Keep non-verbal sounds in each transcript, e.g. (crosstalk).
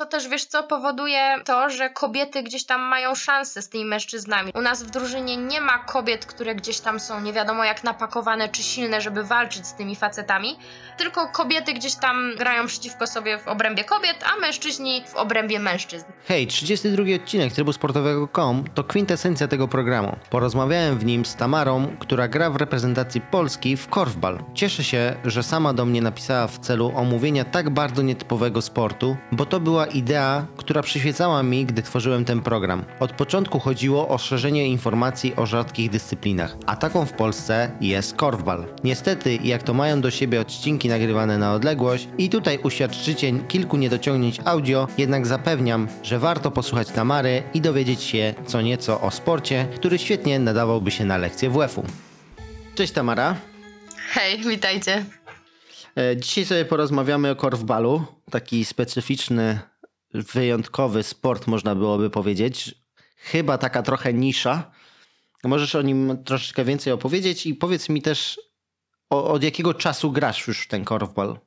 to też wiesz co powoduje to, że kobiety gdzieś tam mają szansę z tymi mężczyznami. U nas w drużynie nie ma kobiet, które gdzieś tam są nie wiadomo jak napakowane czy silne, żeby walczyć z tymi facetami, tylko kobiety gdzieś tam grają przeciwko sobie w obrębie kobiet, a mężczyźni w obrębie mężczyzn. Hej, 32 odcinek trybu sportowego.com to kwintesencja tego programu. Porozmawiałem w nim z Tamarą, która gra w reprezentacji Polski w korfbal. Cieszę się, że sama do mnie napisała w celu omówienia tak bardzo nietypowego sportu, bo to była idea, która przyświecała mi, gdy tworzyłem ten program. Od początku chodziło o szerzenie informacji o rzadkich dyscyplinach, a taką w Polsce jest korfbal. Niestety, jak to mają do siebie odcinki nagrywane na odległość i tutaj uświadczycie kilku niedociągnięć audio, jednak zapewniam, że warto posłuchać Tamary i dowiedzieć się co nieco o sporcie, który świetnie nadawałby się na lekcję WF-u. Cześć Tamara. Hej, witajcie. E, dzisiaj sobie porozmawiamy o korfbalu. Taki specyficzny, wyjątkowy sport, można byłoby powiedzieć. Chyba taka trochę nisza. Możesz o nim troszeczkę więcej opowiedzieć i powiedz mi też, od jakiego czasu grasz już w ten korfbal?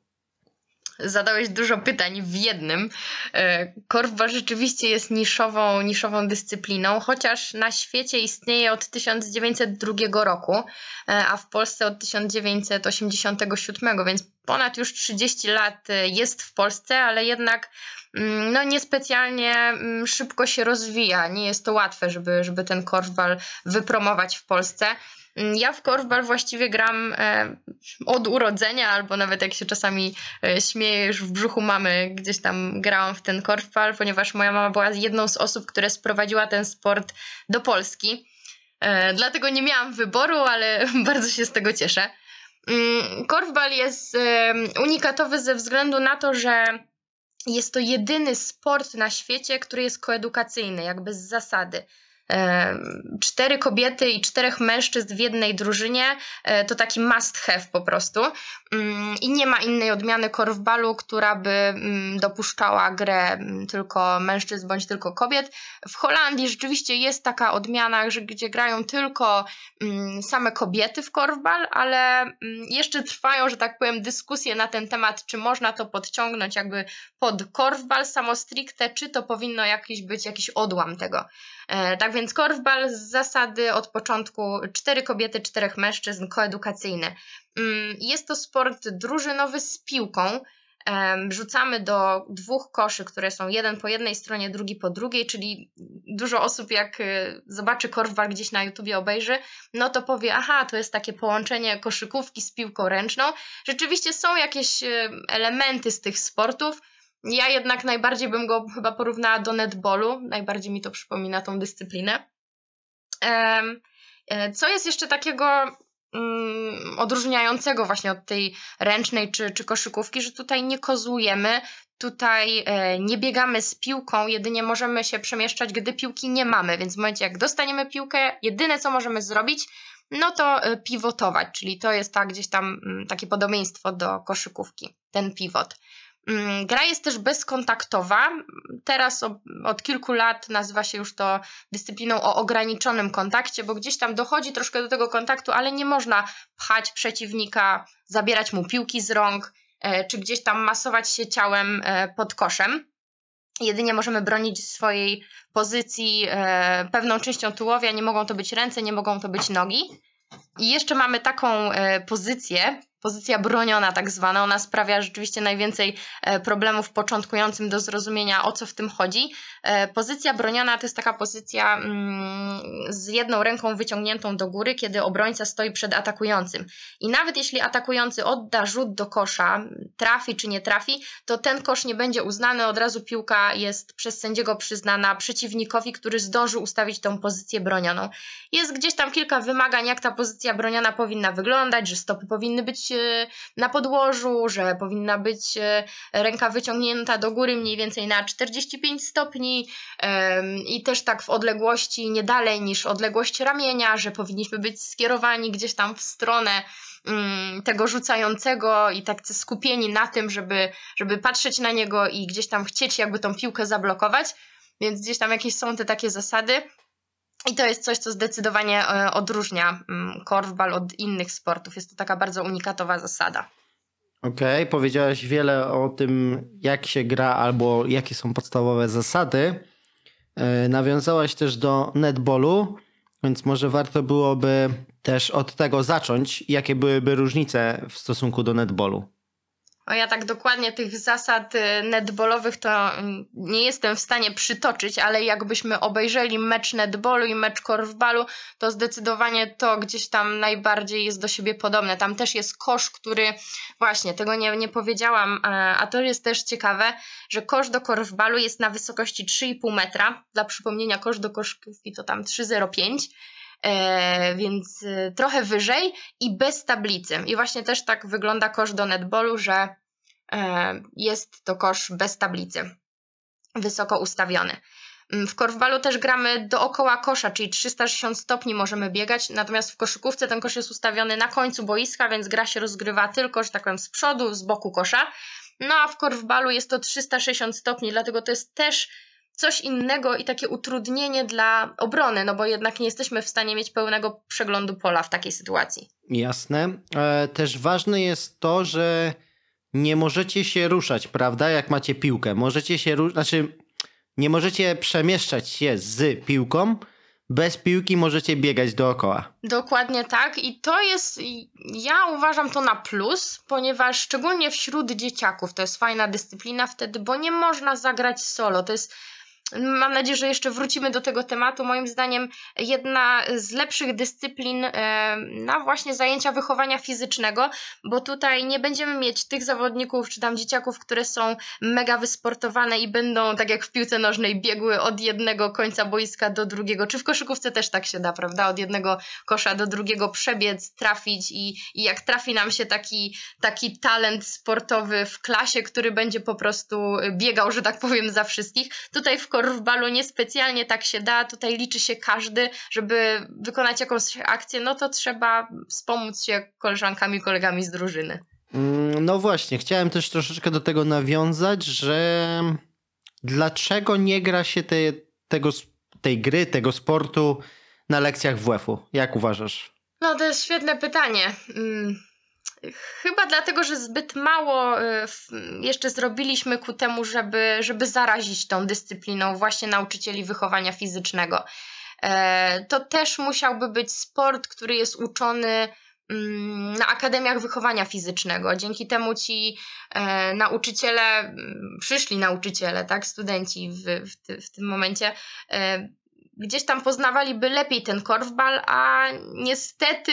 Zadałeś dużo pytań w jednym. E, korfbal rzeczywiście jest niszową, niszową dyscypliną, chociaż na świecie istnieje od 1902 roku, e, a w Polsce od 1987, więc ponad już 30 lat e, jest w Polsce, ale jednak mm, no niespecjalnie mm, szybko się rozwija. Nie jest to łatwe, żeby, żeby ten korfbal wypromować w Polsce. Mm, ja w korfbal właściwie gram e, od urodzenia, albo nawet jak się czasami e, śmieję, już w brzuchu mamy, gdzieś tam grałam w ten korfbal, ponieważ moja mama była jedną z osób, które sprowadziła ten sport do Polski. E, dlatego nie miałam wyboru, ale (laughs) bardzo się z tego cieszę. Mm, korfbal jest unikatowy ze względu na to, że jest to jedyny sport na świecie, który jest koedukacyjny, jakby z zasady cztery kobiety i czterech mężczyzn w jednej drużynie e, to taki must have po prostu. Mm, I nie ma innej odmiany korfbalu, która by mm, dopuszczała grę mm, tylko mężczyzn bądź tylko kobiet. W Holandii rzeczywiście jest taka odmiana, że, gdzie grają tylko same kobiety w korfbal, ale jeszcze trwają, że tak powiem, dyskusje na ten temat, czy można to podciągnąć jakby pod korfbal samo stricte, czy to powinno jakiś być jakiś odłam tego. E, tak więc korfbal z zasady od początku cztery kobiety, czterech mężczyzn, koedukacyjny. Mm, jest to sport drużynowy z piłką. Rzucamy do dwóch koszy, które są jeden po jednej stronie, drugi po drugiej, czyli dużo osób jak e, zobaczy korfbal gdzieś na YouTubie obejrzy, no to powie, aha, to jest takie połączenie koszykówki z piłką ręczną. Rzeczywiście są jakieś elementy z tych sportów, ja jednak najbardziej bym go chyba porównała do netballu, najbardziej mi to przypomina tą dyscyplinę. E, co jest jeszcze takiego mm, odróżniającego właśnie od tej ręcznej czy, czy koszykówki, że tutaj nie kozujemy, tutaj e, nie biegamy z piłką, jedynie możemy się przemieszczać, gdy piłki nie mamy, więc w momencie jak dostaniemy piłkę, jedyne co możemy zrobić, no to e, pivotować, czyli to jest tak gdzieś tam mm, takie podobieństwo do koszykówki, ten pivot. Mm, gra jest też bezkontaktowa. Teraz od kilku lat nazywa się już to dyscypliną o ograniczonym kontakcie, bo gdzieś tam dochodzi troszkę do tego kontaktu, ale nie można pchać przeciwnika, zabierać mu piłki z rąk, e, czy gdzieś tam masować się ciałem e, pod koszem. Jedynie możemy bronić swojej pozycji e, pewną częścią tułowia, nie mogą to być ręce, nie mogą to być nogi. I jeszcze mamy taką pozycję, pozycja broniona tak zwana, ona sprawia rzeczywiście najwięcej e, problemów początkującym do zrozumienia o co w tym chodzi. E, pozycja broniona to jest taka pozycja mm, z jedną ręką wyciągniętą do góry, kiedy obrońca stoi przed atakującym. I nawet jeśli atakujący odda rzut do kosza, trafi czy nie trafi, to ten kosz nie będzie uznany, od razu piłka jest przez sędziego przyznana przeciwnikowi, który zdąży ustawić tą pozycję bronioną. Jest gdzieś tam kilka wymagań, jak ta pozycja broniona powinna wyglądać, że stopy powinny być na podłożu, że powinna być e, ręka wyciągnięta do góry mniej więcej na 45 stopni i też tak w odległości nie dalej niż odległość ramienia, że powinniśmy być skierowani gdzieś tam w stronę mm, tego rzucającego i tak skupieni na tym, żeby, żeby patrzeć na niego i gdzieś tam chcieć jakby tą piłkę zablokować. Więc gdzieś tam jakieś są te takie zasady. I to jest coś, co zdecydowanie e, odróżnia mm, korfbal od innych sportów. Jest to taka bardzo unikatowa zasada. Okej, okay, powiedziałaś wiele o tym, jak się gra albo jakie są podstawowe zasady. E, nawiązałaś też do netballu, więc może warto byłoby też od tego zacząć. Jakie byłyby różnice w stosunku do netballu? O ja tak dokładnie tych zasad y, netballowych to mm, nie jestem w stanie przytoczyć, ale jakbyśmy obejrzeli mecz netballu i mecz korfbalu, to zdecydowanie to gdzieś tam najbardziej jest do siebie podobne. Tam też jest kosz, który właśnie tego nie, nie powiedziałam, a to jest też ciekawe, że kosz do korfbalu jest na wysokości 3,5 metra. Dla przypomnienia kosz do koszkówki to tam 3,05 e, więc y, trochę wyżej i bez tablicy. I właśnie też tak wygląda kosz do netballu, że e, jest to kosz bez tablicy, wysoko ustawiony. Mm, w korfbalu też gramy dookoła kosza, czyli 360 stopni możemy biegać, natomiast w koszykówce ten kosz jest ustawiony na końcu boiska, więc gra się rozgrywa tylko, że tak powiem, z przodu, z boku kosza. No a w korfbalu jest to 360 stopni, dlatego to jest też coś innego i takie utrudnienie dla obrony, no bo jednak nie jesteśmy w stanie mieć pełnego przeglądu pola w takiej sytuacji. Jasne. E, też ważne jest to, że nie możecie się ruszać, prawda? Jak macie piłkę. Możecie się ruszać, znaczy nie możecie przemieszczać się z piłką, bez piłki możecie biegać dookoła. Dokładnie tak i to jest, ja uważam to na plus, ponieważ szczególnie wśród dzieciaków to jest fajna dyscyplina wtedy, bo nie można zagrać solo. To jest Mam nadzieję, że jeszcze wrócimy do tego tematu. Moim zdaniem jedna z lepszych dyscyplin e, na właśnie zajęcia wychowania fizycznego, bo tutaj nie będziemy mieć tych zawodników czy tam dzieciaków, które są mega wysportowane i będą tak jak w piłce nożnej biegły od jednego końca boiska do drugiego, czy w koszykówce też tak się da, prawda? Od jednego kosza do drugiego przebiec, trafić i, i jak trafi nam się taki, taki talent sportowy w klasie, który będzie po prostu biegał, że tak powiem, za wszystkich. Tutaj w korfbalu niespecjalnie tak się da, tutaj liczy się każdy, żeby wykonać jakąś akcję, no to trzeba wspomóc się koleżankami, kolegami z drużyny. Mm, no właśnie, chciałem też troszeczkę do tego nawiązać, że dlaczego nie gra się te, tego, tej gry, tego sportu na lekcjach WF-u? Jak uważasz? No to jest świetne pytanie. Chyba dlatego, że zbyt mało y, jeszcze zrobiliśmy ku temu, żeby, żeby zarazić tą dyscypliną właśnie nauczycieli wychowania fizycznego. E, to też musiałby być sport, który jest uczony mm, na akademiach wychowania fizycznego. Dzięki temu ci e, nauczyciele, mm, przyszli nauczyciele, tak, studenci w, w, w tym momencie, e, gdzieś tam poznawaliby lepiej ten korfbal, a niestety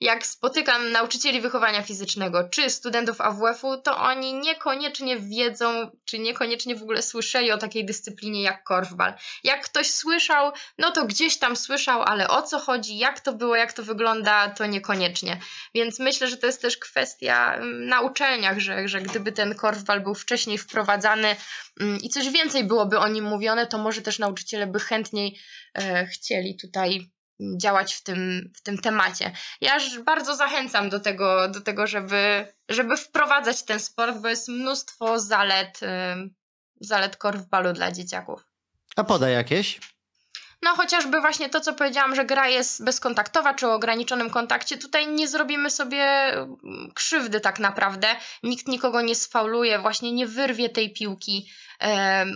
jak spotykam nauczycieli wychowania fizycznego czy studentów AWF-u, to oni niekoniecznie wiedzą, czy niekoniecznie w ogóle słyszeli o takiej dyscyplinie jak korfbal. Jak ktoś słyszał, no to gdzieś tam słyszał, ale o co chodzi, jak to było, jak to wygląda, to niekoniecznie. Więc myślę, że to jest też kwestia mm, na uczelniach, że, że gdyby ten korfbal był wcześniej wprowadzany mm, i coś więcej byłoby o nim mówione, to może też nauczyciele by chętniej e, chcieli tutaj działać w tym, w tym temacie. Ja bardzo zachęcam do tego, do tego żeby, żeby wprowadzać ten sport, bo jest mnóstwo zalet, zalet korfbalu dla dzieciaków. A podaj jakieś? No chociażby właśnie to, co powiedziałam, że gra jest bezkontaktowa czy o ograniczonym kontakcie, tutaj nie zrobimy sobie krzywdy tak naprawdę. Nikt nikogo nie sfauluje, właśnie nie wyrwie tej piłki.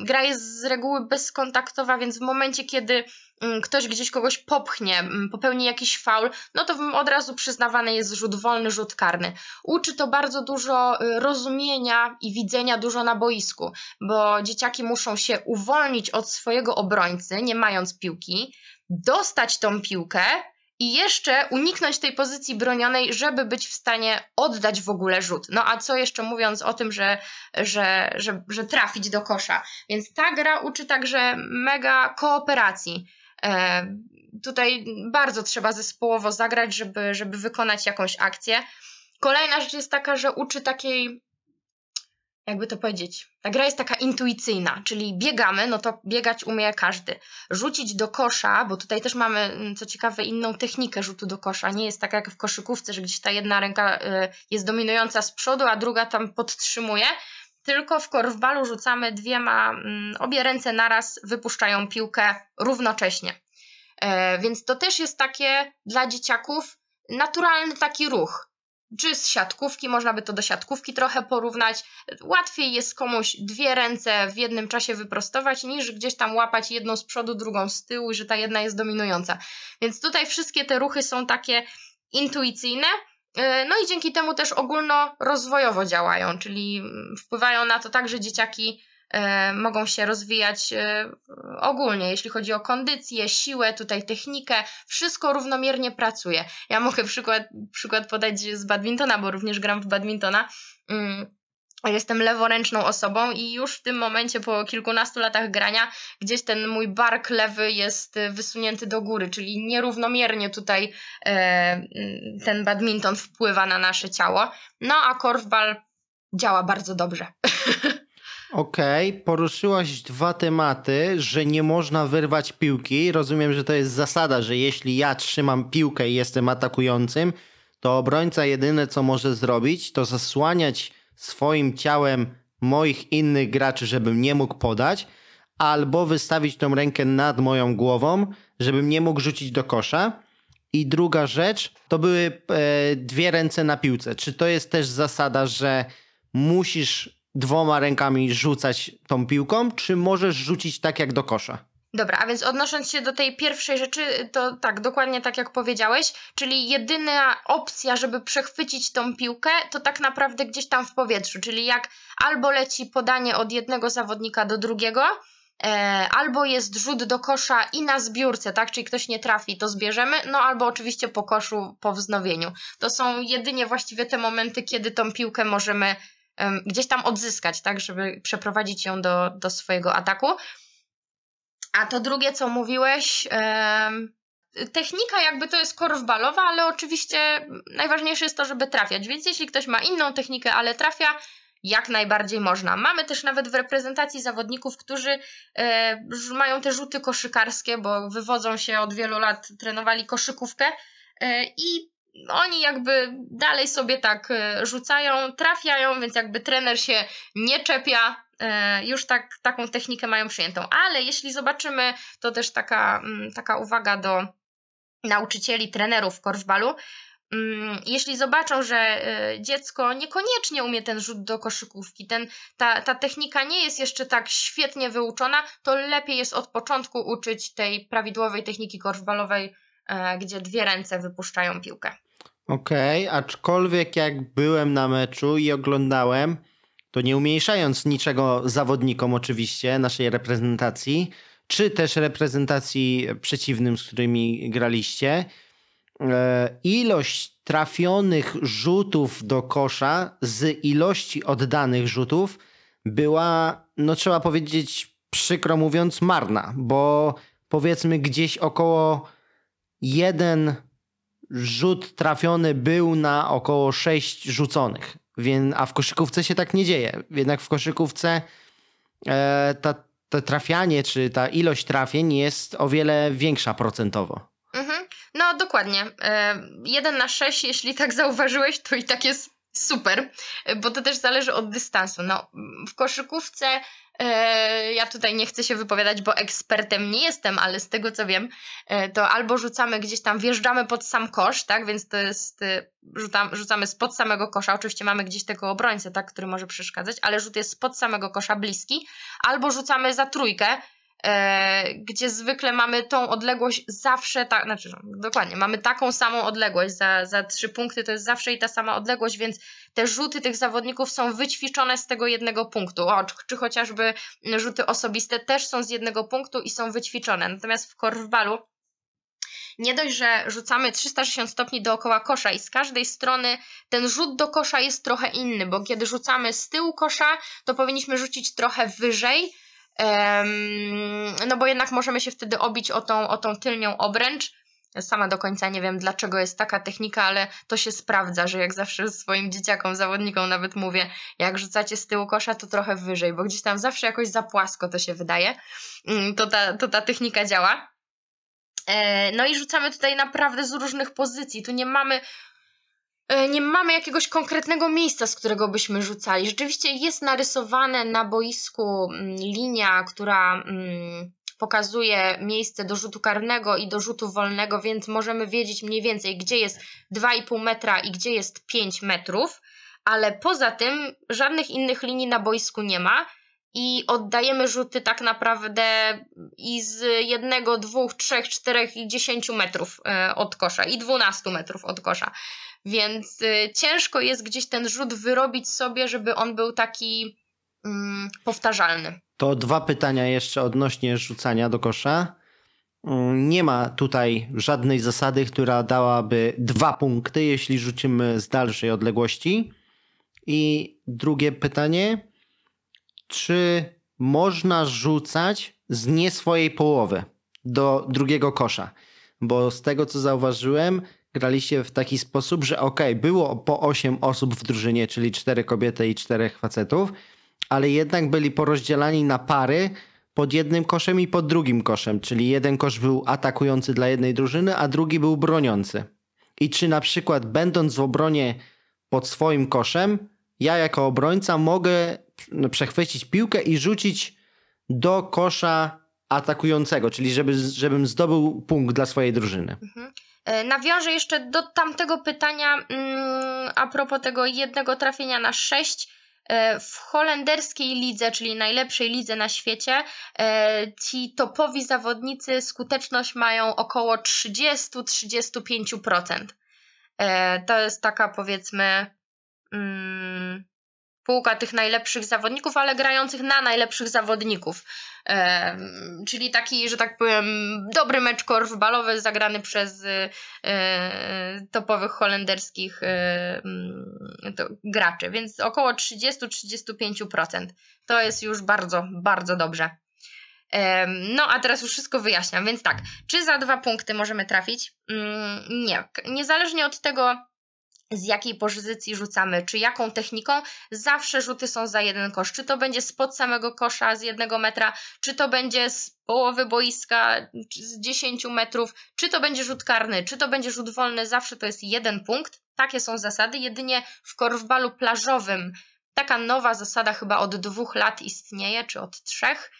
Gra jest z reguły bezkontaktowa, więc w momencie, kiedy mm, ktoś gdzieś kogoś popchnie, mm, popełni jakiś faul, no to od razu przyznawany jest rzut wolny, rzut karny. Uczy to bardzo dużo y, rozumienia i widzenia dużo na boisku, bo dzieciaki muszą się uwolnić od swojego obrońcy, nie mając piłki, dostać tą piłkę, i jeszcze uniknąć tej pozycji bronionej, żeby być w stanie oddać w ogóle rzut. No a co jeszcze mówiąc o tym, że, że, że, że trafić do kosza. Więc ta gra uczy także mega kooperacji. E, tutaj bardzo trzeba zespołowo zagrać, żeby, żeby wykonać jakąś akcję. Kolejna rzecz jest taka, że uczy takiej jakby to powiedzieć, ta gra jest taka intuicyjna, czyli biegamy, no to biegać umie każdy. Rzucić do kosza, bo tutaj też mamy, mm, co ciekawe, inną technikę rzutu do kosza. Nie jest tak jak w koszykówce, że gdzieś ta jedna ręka y, jest dominująca z przodu, a druga tam podtrzymuje. Tylko w korwbalu rzucamy dwiema, mm, obie ręce naraz wypuszczają piłkę równocześnie. E, więc to też jest takie dla dzieciaków naturalny taki ruch czy z siatkówki, można by to do siatkówki trochę porównać. Łatwiej jest komuś dwie ręce w jednym czasie wyprostować, niż gdzieś tam łapać jedną z przodu, drugą z tyłu i że ta jedna jest dominująca. Więc tutaj wszystkie te ruchy są takie intuicyjne, e, no i dzięki temu też ogólnorozwojowo działają, czyli wpływają na to tak, że dzieciaki mogą się rozwijać e, ogólnie, jeśli chodzi o kondycję, siłę, tutaj technikę, wszystko równomiernie pracuje. Ja mogę przykład, przykład podać z badmintona, bo również gram w badmintona. Mm, jestem leworęczną osobą i już w tym momencie, po kilkunastu latach grania, gdzieś ten mój bark lewy jest wysunięty do góry, czyli nierównomiernie tutaj e, ten badminton wpływa na nasze ciało. No a korfball działa bardzo dobrze. (laughs) Okej, okay, poruszyłaś dwa tematy, że nie można wyrwać piłki. Rozumiem, że to jest zasada, że jeśli ja trzymam piłkę i jestem atakującym, to obrońca jedyne co może zrobić, to zasłaniać swoim ciałem moich innych graczy, żebym nie mógł podać, albo wystawić tą rękę nad moją głową, żebym nie mógł rzucić do kosza. I druga rzecz, to były e, dwie ręce na piłce. Czy to jest też zasada, że musisz dwoma rękami rzucać tą piłką, czy możesz rzucić tak jak do kosza? Dobra, a więc odnosząc się do tej pierwszej rzeczy, to tak, dokładnie tak jak powiedziałeś, czyli jedyna opcja, żeby przechwycić tą piłkę, to tak naprawdę gdzieś tam w powietrzu, czyli jak albo leci podanie od jednego zawodnika do drugiego, e, albo jest rzut do kosza i na zbiórce, tak, czyli ktoś nie trafi, to zbierzemy, no albo oczywiście po koszu, po wznowieniu. To są jedynie właściwie te momenty, kiedy tą piłkę możemy gdzieś tam odzyskać, tak, żeby przeprowadzić ją do, do swojego ataku. A to drugie, co mówiłeś, technika jakby to jest korfbalowa, ale oczywiście najważniejsze jest to, żeby trafiać. Więc jeśli ktoś ma inną technikę, ale trafia, jak najbardziej można. Mamy też nawet w reprezentacji zawodników, którzy e, mają te rzuty koszykarskie, bo wywodzą się od wielu lat, trenowali koszykówkę e, i oni jakby dalej sobie tak e, rzucają, trafiają, więc jakby trener się nie czepia, e, już tak, taką technikę mają przyjętą. Ale jeśli zobaczymy, to też taka, mm, taka uwaga do nauczycieli, trenerów w korfbalu, mm, jeśli zobaczą, że e, dziecko niekoniecznie umie ten rzut do koszykówki, ten, ta, ta technika nie jest jeszcze tak świetnie wyuczona, to lepiej jest od początku uczyć tej prawidłowej techniki korfbalowej, gdzie dwie ręce wypuszczają piłkę. Okej, okay, aczkolwiek jak byłem na meczu i oglądałem, to nie umniejszając niczego zawodnikom oczywiście naszej reprezentacji, czy też reprezentacji przeciwnym, z którymi graliście, e, ilość trafionych rzutów do kosza z ilości oddanych rzutów była, no trzeba powiedzieć, przykro mówiąc, marna, bo powiedzmy gdzieś około jeden rzut trafiony był na około 6 rzuconych. A w koszykówce się tak nie dzieje. Jednak w koszykówce e, ta, to trafianie, czy ta ilość trafień jest o wiele większa procentowo. Mhm. No dokładnie. E, 1 na 6, jeśli tak zauważyłeś, to i tak jest super, bo to też zależy od dystansu. No, w koszykówce E, ja tutaj nie chcę się wypowiadać, bo ekspertem nie jestem, ale z tego co wiem, e, to albo rzucamy gdzieś tam, wjeżdżamy pod sam kosz, tak? Więc to jest, e, rzucam, rzucamy spod samego kosza. Oczywiście mamy gdzieś tego obrońcę, tak? Który może przeszkadzać, ale rzut jest spod samego kosza bliski, albo rzucamy za trójkę, gdzie zwykle mamy tą odległość zawsze, tak, znaczy dokładnie, mamy taką samą odległość, za, za trzy punkty to jest zawsze i ta sama odległość, więc te rzuty tych zawodników są wyćwiczone z tego jednego punktu, o, czy, czy chociażby rzuty osobiste też są z jednego punktu i są wyćwiczone. Natomiast w korfbalu nie dość, że rzucamy 360 stopni dookoła kosza i z każdej strony ten rzut do kosza jest trochę inny, bo kiedy rzucamy z tyłu kosza, to powinniśmy rzucić trochę wyżej, no bo jednak możemy się wtedy obić o tą, o tą tylnią obręcz, Sama do końca nie wiem, dlaczego jest taka technika, ale to się sprawdza, że jak zawsze swoim dzieciakom, zawodnikom nawet mówię, jak rzucacie z tyłu kosza, to trochę wyżej, bo gdzieś tam zawsze jakoś za płasko to się wydaje. Mm, to ta, to ta technika działa. E, no i rzucamy tutaj naprawdę z różnych pozycji. Tu nie mamy nie mamy jakiegoś konkretnego miejsca, z którego byśmy rzucali. Rzeczywiście jest narysowane na boisku mm, linia, która mm, pokazuje miejsce do rzutu karnego i do rzutu wolnego, więc możemy wiedzieć mniej więcej, gdzie jest 2,5 metra i gdzie jest 5 metrów, ale poza tym żadnych innych linii na boisku nie ma i oddajemy rzuty tak naprawdę i z jednego, dwóch, trzech, czterech i dziesięciu metrów e, od kosza i dwunastu metrów od kosza. Więc e, ciężko jest gdzieś ten rzut wyrobić sobie, żeby on był taki mm, powtarzalny. To dwa pytania jeszcze odnośnie rzucania do kosza. Mm, nie ma tutaj żadnej zasady, która dałaby dwa punkty, jeśli rzucimy z dalszej odległości. I drugie pytanie czy można rzucać z nie swojej połowy do drugiego kosza. Bo z tego co zauważyłem, graliście w taki sposób, że ok, było po 8 osób w drużynie, czyli 4 kobiety i 4 facetów, ale jednak byli porozdzielani na pary pod jednym koszem i pod drugim koszem, czyli jeden kosz był atakujący dla jednej drużyny, a drugi był broniący. I czy na przykład będąc w obronie pod swoim koszem, ja jako obrońca mogę przechwycić piłkę i rzucić do kosza atakującego, czyli żeby, żebym zdobył punkt dla swojej drużyny. Mhm. E, nawiążę jeszcze do tamtego pytania mm, a propos tego jednego trafienia na sześć. E, w holenderskiej lidze, czyli najlepszej lidze na świecie, e, ci topowi zawodnicy skuteczność mają około 30-35%. To jest taka powiedzmy mm, półka tych najlepszych zawodników, ale grających na najlepszych zawodników. E, czyli taki, że tak powiem, dobry mecz korfbalowy zagrany przez e, topowych holenderskich e, to, graczy, więc około 30-35%. To jest już bardzo, bardzo dobrze. No, a teraz już wszystko wyjaśniam, więc tak, czy za dwa punkty możemy trafić? Mm, nie. Niezależnie od tego, z jakiej pozycji rzucamy, czy jaką techniką, zawsze rzuty są za jeden kosz. Czy to będzie spod samego kosza z jednego metra, czy to będzie z połowy boiska z 10 metrów, czy to będzie rzut karny, czy to będzie rzut wolny, zawsze to jest jeden punkt. Takie są zasady. Jedynie w korfbalu plażowym taka nowa zasada chyba od dwóch lat istnieje, czy od trzech,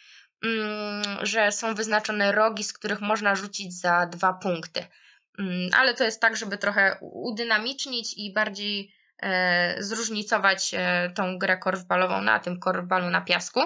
mm, że są wyznaczone rogi, z których można rzucić za dwa punkty. Mm, ale to jest tak, żeby trochę udynamicznić i bardziej e, zróżnicować e, tą grę korfbalową na tym korfbalu na piasku.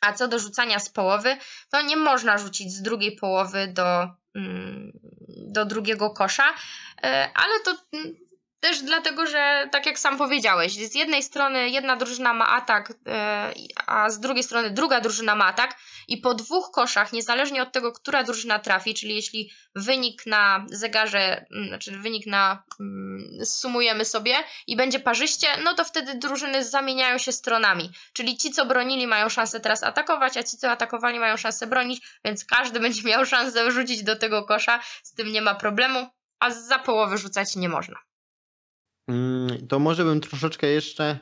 A co do rzucania z połowy, to nie można rzucić z drugiej połowy do, mm, do drugiego kosza, e, ale to mm, też dlatego, że tak jak sam powiedziałeś, z jednej strony jedna drużyna ma atak, e, a z drugiej strony druga drużyna ma atak i po dwóch koszach, niezależnie od tego, która drużyna trafi, czyli jeśli wynik na zegarze, mm, znaczy wynik na mm, sumujemy sobie i będzie parzyście, no to wtedy drużyny zamieniają się stronami. Czyli ci, co bronili, mają szansę teraz atakować, a ci, co atakowali, mają szansę bronić, więc każdy będzie miał szansę rzucić do tego kosza, z tym nie ma problemu, a za połowy rzucać nie można. Mm, to może bym troszeczkę jeszcze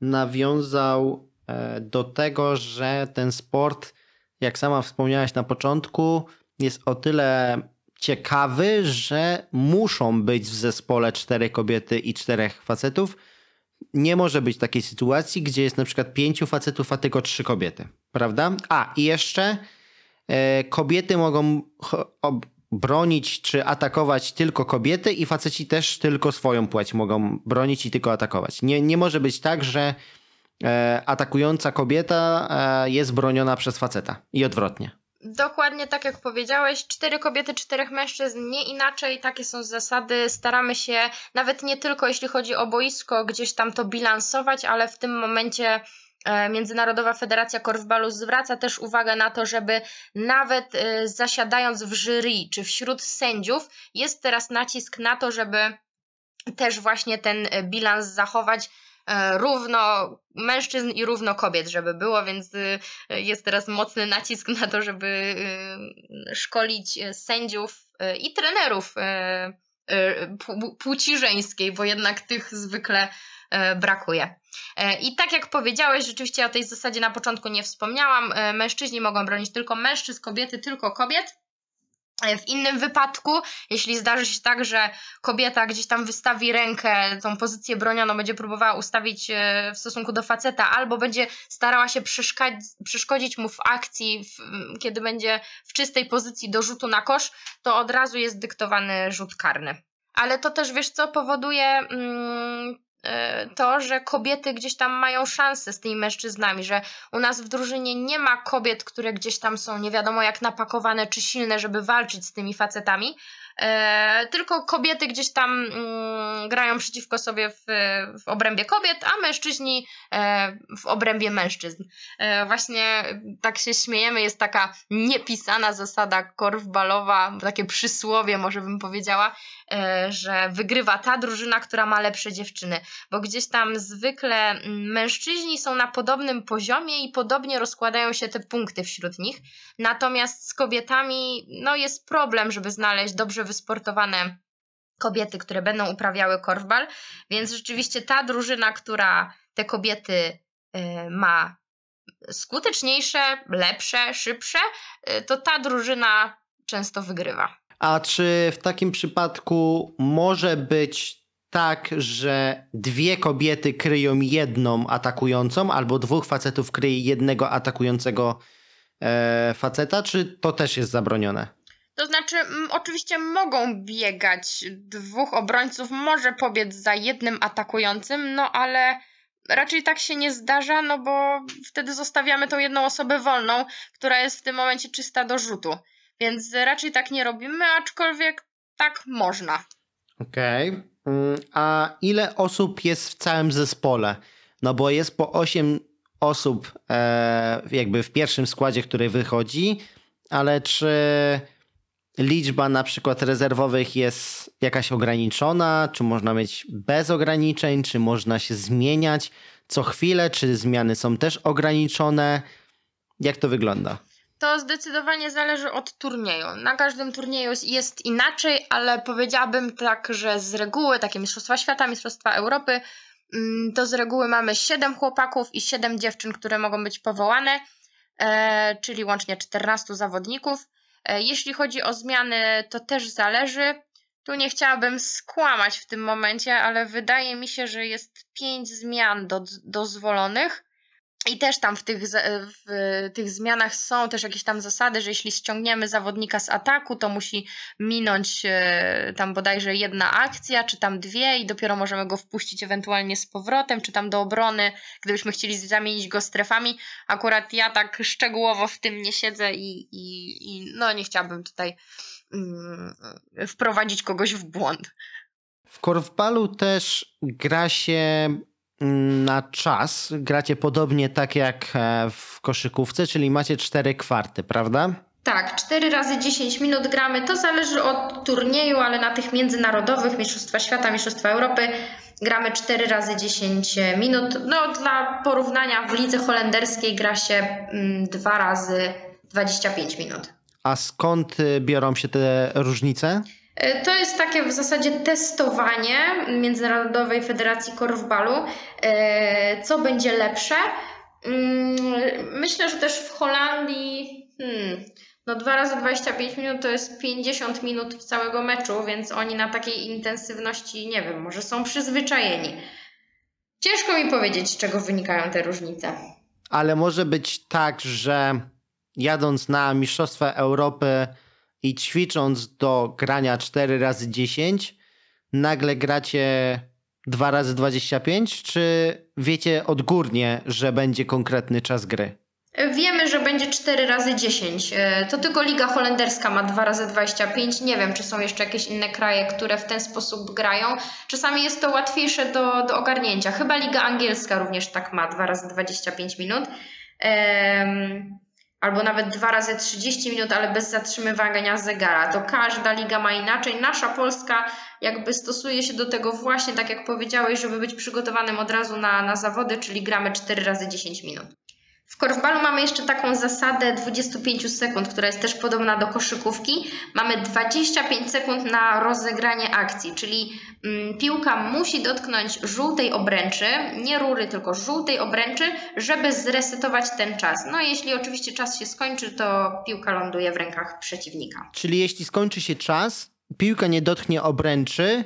nawiązał e, do tego, że ten sport, jak sama wspomniałaś na początku, jest o tyle ciekawy, że muszą być w zespole cztery kobiety i czterech facetów. Nie może być takiej sytuacji, gdzie jest na przykład pięciu facetów, a tylko trzy kobiety, prawda? A i jeszcze e, kobiety mogą bronić czy atakować tylko kobiety i faceci też tylko swoją płeć mogą bronić i tylko atakować. Nie, nie może być tak, że e, atakująca kobieta e, jest broniona przez faceta i odwrotnie. Dokładnie tak jak powiedziałeś, cztery kobiety, czterech mężczyzn, nie inaczej, takie są zasady. Staramy się nawet nie tylko jeśli chodzi o boisko, gdzieś tam to bilansować, ale w tym momencie Międzynarodowa Federacja Korfbalu zwraca też uwagę na to, żeby nawet e, zasiadając w jury czy wśród sędziów, jest teraz nacisk na to, żeby też właśnie ten e, bilans zachować równo mężczyzn i równo kobiet, żeby było, więc jest teraz mocny nacisk na to, żeby szkolić sędziów i trenerów płci żeńskiej, bo jednak tych zwykle E, brakuje. E, I tak jak powiedziałeś, rzeczywiście o tej zasadzie na początku nie wspomniałam. E, mężczyźni mogą bronić tylko mężczyzn, kobiety tylko kobiet. W innym wypadku, jeśli zdarzy się tak, że kobieta gdzieś tam wystawi rękę, tą pozycję bronioną będzie próbowała ustawić e, w stosunku do faceta, albo będzie starała się przeszkodzić mu w akcji, w, kiedy będzie w czystej pozycji do rzutu na kosz, to od razu jest dyktowany rzut karny. Ale to też, wiesz co, powoduje mm, E, to, że kobiety gdzieś tam mają szansę z tymi mężczyznami, że u nas w drużynie nie ma kobiet, które gdzieś tam są nie wiadomo jak napakowane czy silne, żeby walczyć z tymi facetami, E, tylko kobiety gdzieś tam mm, grają przeciwko sobie w, w obrębie kobiet, a mężczyźni e, w obrębie mężczyzn. E, właśnie tak się śmiejemy, jest taka niepisana zasada korfbalowa, takie przysłowie może bym powiedziała, e, że wygrywa ta drużyna, która ma lepsze dziewczyny, bo gdzieś tam zwykle mm, mężczyźni są na podobnym poziomie i podobnie rozkładają się te punkty wśród nich, natomiast z kobietami no jest problem, żeby znaleźć dobrze wysportowane kobiety, które będą uprawiały korfbal, więc rzeczywiście ta drużyna, która te kobiety y, ma skuteczniejsze, lepsze, szybsze, y, to ta drużyna często wygrywa. A czy w takim przypadku może być tak, że dwie kobiety kryją jedną atakującą, albo dwóch facetów kryje jednego atakującego e, faceta, czy to też jest zabronione? To znaczy, m, oczywiście mogą biegać dwóch obrońców, może pobiec za jednym atakującym, no ale raczej tak się nie zdarza, no bo wtedy zostawiamy tą jedną osobę wolną, która jest w tym momencie czysta do rzutu. Więc raczej tak nie robimy, aczkolwiek tak można. Okej. Okay. Mm, a ile osób jest w całym zespole? No bo jest po 8 osób e, jakby w pierwszym składzie, który wychodzi, ale czy liczba na przykład rezerwowych jest jakaś ograniczona, czy można mieć bez ograniczeń, czy można się zmieniać co chwilę, czy zmiany są też ograniczone? Jak to wygląda? To zdecydowanie zależy od turnieju. Na każdym turnieju jest inaczej, ale powiedziałabym tak, że z reguły takie Mistrzostwa Świata, Mistrzostwa Europy, mm, to z reguły mamy 7 chłopaków i 7 dziewczyn, które mogą być powołane, e, czyli łącznie 14 zawodników. E, jeśli chodzi o zmiany, to też zależy. Tu nie chciałabym skłamać w tym momencie, ale wydaje mi się, że jest pięć zmian do, dozwolonych. I też tam w tych, w tych zmianach są też jakieś tam zasady, że jeśli ściągniemy zawodnika z ataku, to musi minąć e, tam bodajże jedna akcja, czy tam dwie, i dopiero możemy go wpuścić ewentualnie z powrotem, czy tam do obrony, gdybyśmy chcieli zamienić go strefami. Akurat ja tak szczegółowo w tym nie siedzę i, i, i no nie chciałabym tutaj mm, wprowadzić kogoś w błąd. W korfbalu też gra się na czas gracie podobnie tak jak e, w koszykówce, czyli macie cztery kwarty, prawda? Tak, 4 razy 10 minut gramy. To zależy od turnieju, ale na tych międzynarodowych, Mistrzostwa Świata, Mistrzostwa Europy, gramy 4 razy 10 minut. No, dla porównania w lidze holenderskiej gra się 2 mm, razy 25 minut. A skąd y, biorą się te różnice? E, to jest takie w zasadzie testowanie Międzynarodowej Federacji Korfbalu, e, co będzie lepsze. Mm, myślę, że też w Holandii hmm, no 2 razy 25 minut to jest 50 minut całego meczu, więc oni na takiej intensywności, nie wiem, może są przyzwyczajeni. Ciężko mi powiedzieć, z czego wynikają te różnice. Ale może być tak, że jadąc na Mistrzostwa Europy i ćwicząc do grania 4 razy 10 nagle gracie 2 razy 25 czy wiecie odgórnie, że będzie konkretny czas gry? Wiemy, że będzie 4 razy 10. E, to tylko Liga Holenderska ma 2 razy 25. Nie wiem, czy są jeszcze jakieś inne kraje, które w ten sposób grają. Czasami jest to łatwiejsze do, do ogarnięcia. Chyba Liga Angielska również tak ma 2 razy 25 minut. Um, albo nawet dwa razy 30 minut, ale bez zatrzymywania zegara. To każda liga ma inaczej. Nasza Polska jakby stosuje się do tego właśnie tak jak powiedziałeś, żeby być przygotowanym od razu na, na zawody, czyli gramy 4 razy 10 minut. W korfbalu mamy jeszcze taką zasadę 25 sekund, która jest też podobna do koszykówki. Mamy 25 sekund na rozegranie akcji, czyli mm, piłka musi dotknąć żółtej obręczy, nie rury, tylko żółtej obręczy, żeby zresetować ten czas. No jeśli oczywiście czas się skończy, to piłka ląduje w rękach przeciwnika. Czyli jeśli skończy się czas, piłka nie dotknie obręczy,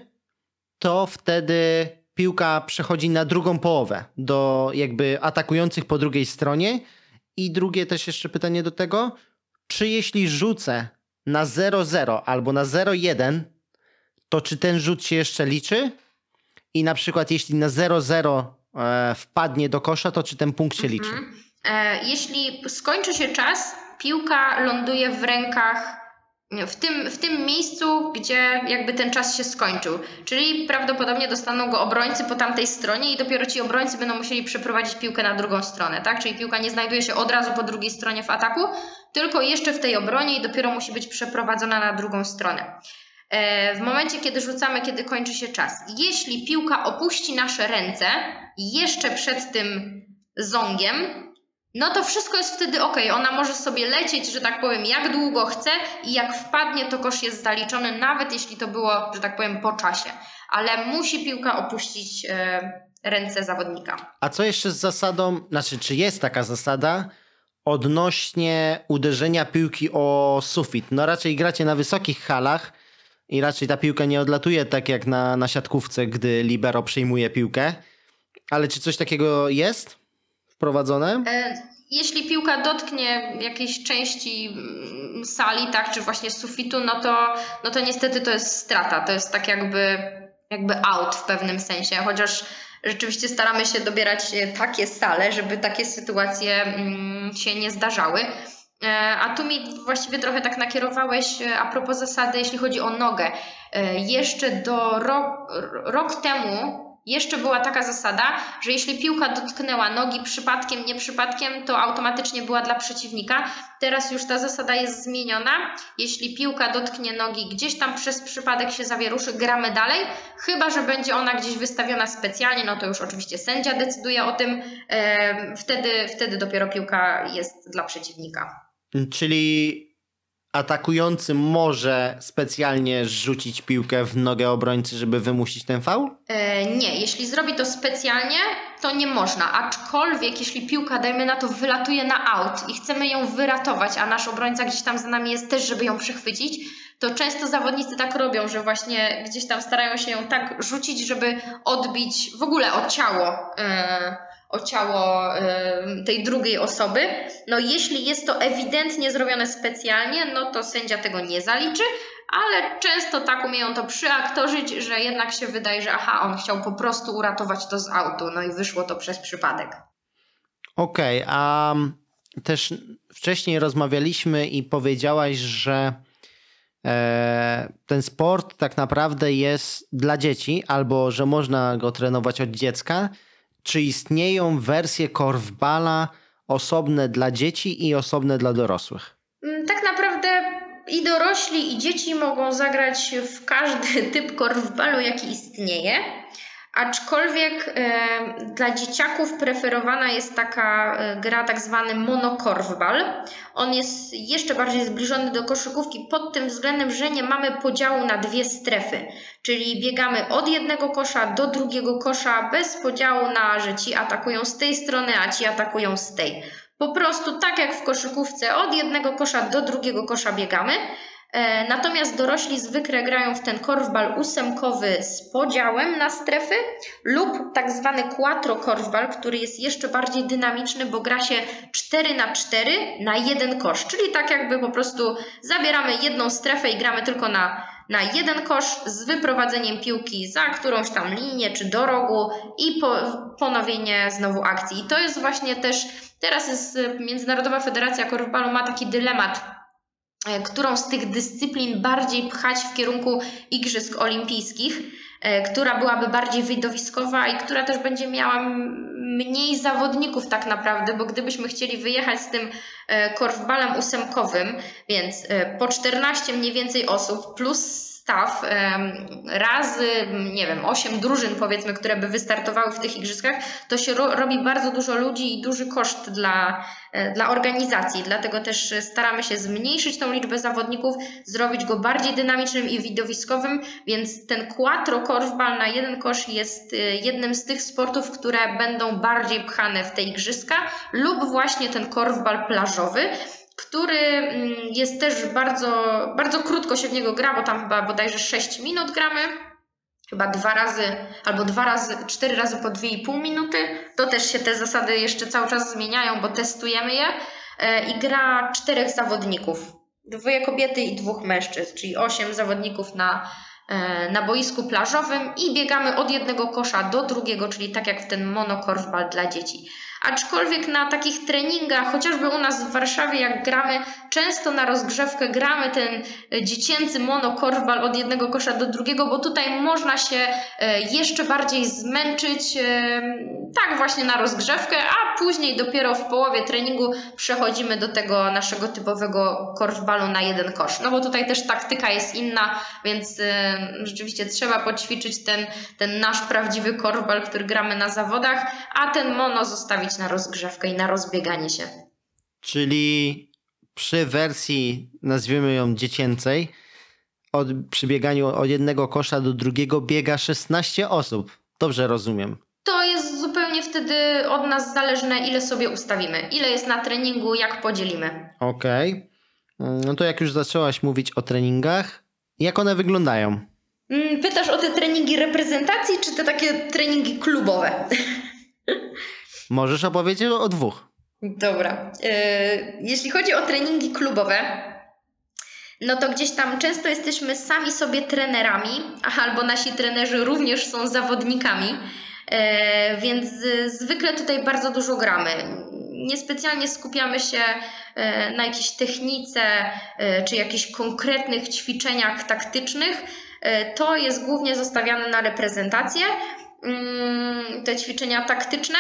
to wtedy piłka przechodzi na drugą połowę, do jakby atakujących po drugiej stronie. I drugie też jeszcze pytanie do tego, czy jeśli rzucę na 0-0 albo na 0-1, to czy ten rzut się jeszcze liczy? I na przykład jeśli na 0-0 e, wpadnie do kosza, to czy ten punkt się liczy? Mhm. E, jeśli skończy się czas, piłka ląduje w rękach w tym, w tym miejscu, gdzie jakby ten czas się skończył. Czyli prawdopodobnie dostaną go obrońcy po tamtej stronie i dopiero ci obrońcy będą musieli przeprowadzić piłkę na drugą stronę, tak? Czyli piłka nie znajduje się od razu po drugiej stronie w ataku, tylko jeszcze w tej obronie i dopiero musi być przeprowadzona na drugą stronę. E, w momencie, kiedy rzucamy, kiedy kończy się czas. Jeśli piłka opuści nasze ręce jeszcze przed tym zongiem, no to wszystko jest wtedy ok. Ona może sobie lecieć, że tak powiem, jak długo chce i jak wpadnie, to kosz jest zaliczony, nawet jeśli to było, że tak powiem, po czasie. Ale musi piłka opuścić e, ręce zawodnika. A co jeszcze z zasadą, znaczy, czy jest taka zasada odnośnie uderzenia piłki o sufit? No raczej gracie na wysokich halach i raczej ta piłka nie odlatuje tak jak na, na siatkówce, gdy libero przyjmuje piłkę. Ale czy coś takiego jest? Wprowadzone? E, jeśli piłka dotknie jakiejś części mm, sali, tak, czy właśnie sufitu, no to, no to niestety to jest strata. To jest tak jakby, jakby out w pewnym sensie, chociaż rzeczywiście staramy się dobierać takie sale, żeby takie sytuacje mm, się nie zdarzały. E, a tu mi właściwie trochę tak nakierowałeś e, a propos zasady, jeśli chodzi o nogę. Jeszcze do rok temu jeszcze była taka zasada, że jeśli piłka dotknęła nogi przypadkiem, nie przypadkiem, to automatycznie była dla przeciwnika. Teraz już ta zasada jest zmieniona. Jeśli piłka dotknie nogi gdzieś tam przez przypadek się zawieruszy, gramy dalej. Chyba, że będzie ona gdzieś wystawiona specjalnie, no to już oczywiście sędzia decyduje o tym. Wtedy, wtedy dopiero piłka jest dla przeciwnika. Czyli atakujący może specjalnie rzucić piłkę w nogę obrońcy, żeby wymusić ten faul? E, nie, jeśli zrobi to specjalnie, to nie można. Aczkolwiek, jeśli piłka, dajmy na to, wylatuje na aut i chcemy ją wyratować, a nasz obrońca gdzieś tam za nami jest też, żeby ją przechwycić, to często zawodnicy tak robią, że właśnie gdzieś tam starają się ją tak rzucić, żeby odbić w ogóle o ciało. E, o ciało tej drugiej osoby. No jeśli jest to ewidentnie zrobione specjalnie, no to sędzia tego nie zaliczy, ale często tak umieją to przyaktorzyć, że jednak się wydaje, że aha, on chciał po prostu uratować to z autu, no i wyszło to przez przypadek. Okej, okay, a też wcześniej rozmawialiśmy i powiedziałaś, że e, ten sport tak naprawdę jest dla dzieci, albo że można go trenować od dziecka czy istnieją wersje korfbala osobne dla dzieci i osobne dla dorosłych? Mm, tak naprawdę i dorośli, i dzieci mogą zagrać w każdy typ korfbalu, jaki istnieje. Aczkolwiek e, dla dzieciaków preferowana jest taka e, gra, tak zwany monokorfbal. On jest jeszcze bardziej zbliżony do koszykówki pod tym względem, że nie mamy podziału na dwie strefy. Czyli biegamy od jednego kosza do drugiego kosza bez podziału na, że ci atakują z tej strony, a ci atakują z tej. Po prostu tak jak w koszykówce, od jednego kosza do drugiego kosza biegamy. E, natomiast dorośli zwykle grają w ten korfbal ósemkowy z podziałem na strefy lub tak zwany quattro korfbal, który jest jeszcze bardziej dynamiczny, bo gra się 4 na 4 na jeden kosz, czyli tak jakby po prostu zabieramy jedną strefę i gramy tylko na, na jeden kosz z wyprowadzeniem piłki za którąś tam linię czy do rogu i po, ponowienie znowu akcji. I to jest właśnie też, teraz jest Międzynarodowa Federacja Korfbalu ma taki dylemat, którą z tych dyscyplin bardziej pchać w kierunku Igrzysk Olimpijskich, e, która byłaby bardziej widowiskowa i która też będzie miała mniej zawodników tak naprawdę, bo gdybyśmy chcieli wyjechać z tym e, korfbalem ósemkowym, więc po 14 mniej więcej osób plus staw razy, nie wiem, 8 drużyn powiedzmy, które by wystartowały w tych igrzyskach, to się ro robi bardzo dużo ludzi i duży koszt dla, e, dla organizacji. Dlatego też staramy się zmniejszyć tą liczbę zawodników, zrobić go bardziej dynamicznym i widowiskowym, więc ten quattro korfbal na jeden kosz jest e, jednym z tych sportów, które będą bardziej pchane w te igrzyska lub właśnie ten korfbal plażowy, który mm, jest też bardzo, bardzo krótko się w niego gra, bo tam chyba bodajże 6 minut gramy. Chyba dwa razy, albo dwa razy, cztery razy po 2,5 minuty. To też się te zasady jeszcze cały czas zmieniają, bo testujemy je. E, I gra czterech zawodników. Dwoje kobiety i dwóch mężczyzn, czyli osiem zawodników na, e, na boisku plażowym i biegamy od jednego kosza do drugiego, czyli tak jak w ten monokorfbal dla dzieci. Aczkolwiek na takich treningach, chociażby u nas w Warszawie, jak gramy, często na rozgrzewkę gramy ten e, dziecięcy monokorfbal od jednego kosza do drugiego, bo tutaj można się e, jeszcze bardziej zmęczyć, e, tak właśnie na rozgrzewkę, a później dopiero w połowie treningu przechodzimy do tego naszego typowego korfbalu na jeden kosz. No bo tutaj też taktyka jest inna, więc rzeczywiście trzeba poćwiczyć ten, ten nasz prawdziwy korfbal, który gramy na zawodach, a ten mono zostawić na rozgrzewkę i na rozbieganie się. Czyli przy wersji, nazwijmy ją dziecięcej, od, przy bieganiu od jednego kosza do drugiego biega 16 osób. Dobrze rozumiem. To jest zupełnie wtedy od nas zależne, ile sobie ustawimy, ile jest na treningu, jak podzielimy. Okej. Okay. No to jak już zaczęłaś mówić o treningach, jak one wyglądają? Mm, pytasz o te treningi reprezentacji, czy te takie treningi klubowe? (laughs) Możesz opowiedzieć o dwóch. Dobra. E, jeśli chodzi o treningi klubowe, no to gdzieś tam często jesteśmy sami sobie trenerami, (laughs) albo nasi trenerzy również są zawodnikami, e, więc zwykle tutaj bardzo dużo gramy. Niespecjalnie skupiamy się na jakiejś technice czy jakichś konkretnych ćwiczeniach taktycznych. To jest głównie zostawiane na reprezentację, mm, te ćwiczenia taktyczne.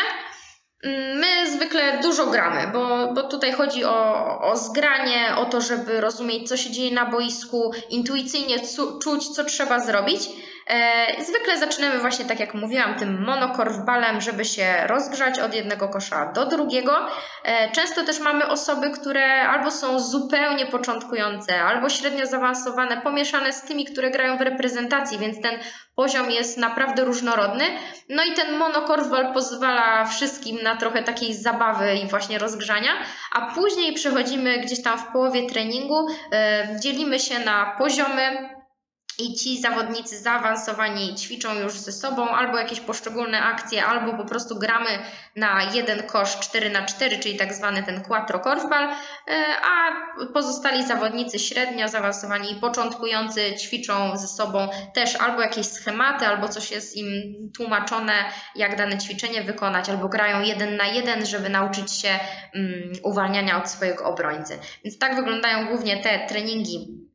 My zwykle dużo gramy, bo, bo tutaj chodzi o, o zgranie, o to, żeby rozumieć, co się dzieje na boisku, intuicyjnie czuć, co trzeba zrobić. E, zwykle zaczynamy właśnie, tak jak mówiłam, tym monokorfbalem, żeby się rozgrzać od jednego kosza do drugiego. E, często też mamy osoby, które albo są zupełnie początkujące, albo średnio zaawansowane, pomieszane z tymi, które grają w reprezentacji, więc ten poziom jest naprawdę różnorodny. No i ten monokorfbal pozwala wszystkim na trochę takiej zabawy i właśnie rozgrzania, a później przechodzimy gdzieś tam w połowie treningu, e, dzielimy się na poziomy, i ci zawodnicy zaawansowani ćwiczą już ze sobą albo jakieś poszczególne akcje, albo po prostu gramy na jeden kosz 4 na 4 czyli tak zwany ten quattro korfbal, e, a pozostali zawodnicy średnio zaawansowani i początkujący ćwiczą ze sobą też albo jakieś schematy, albo coś jest im tłumaczone, jak dane ćwiczenie wykonać, albo grają jeden na jeden, żeby nauczyć się um, uwalniania od swojego obrońcy. Więc tak wyglądają głównie te treningi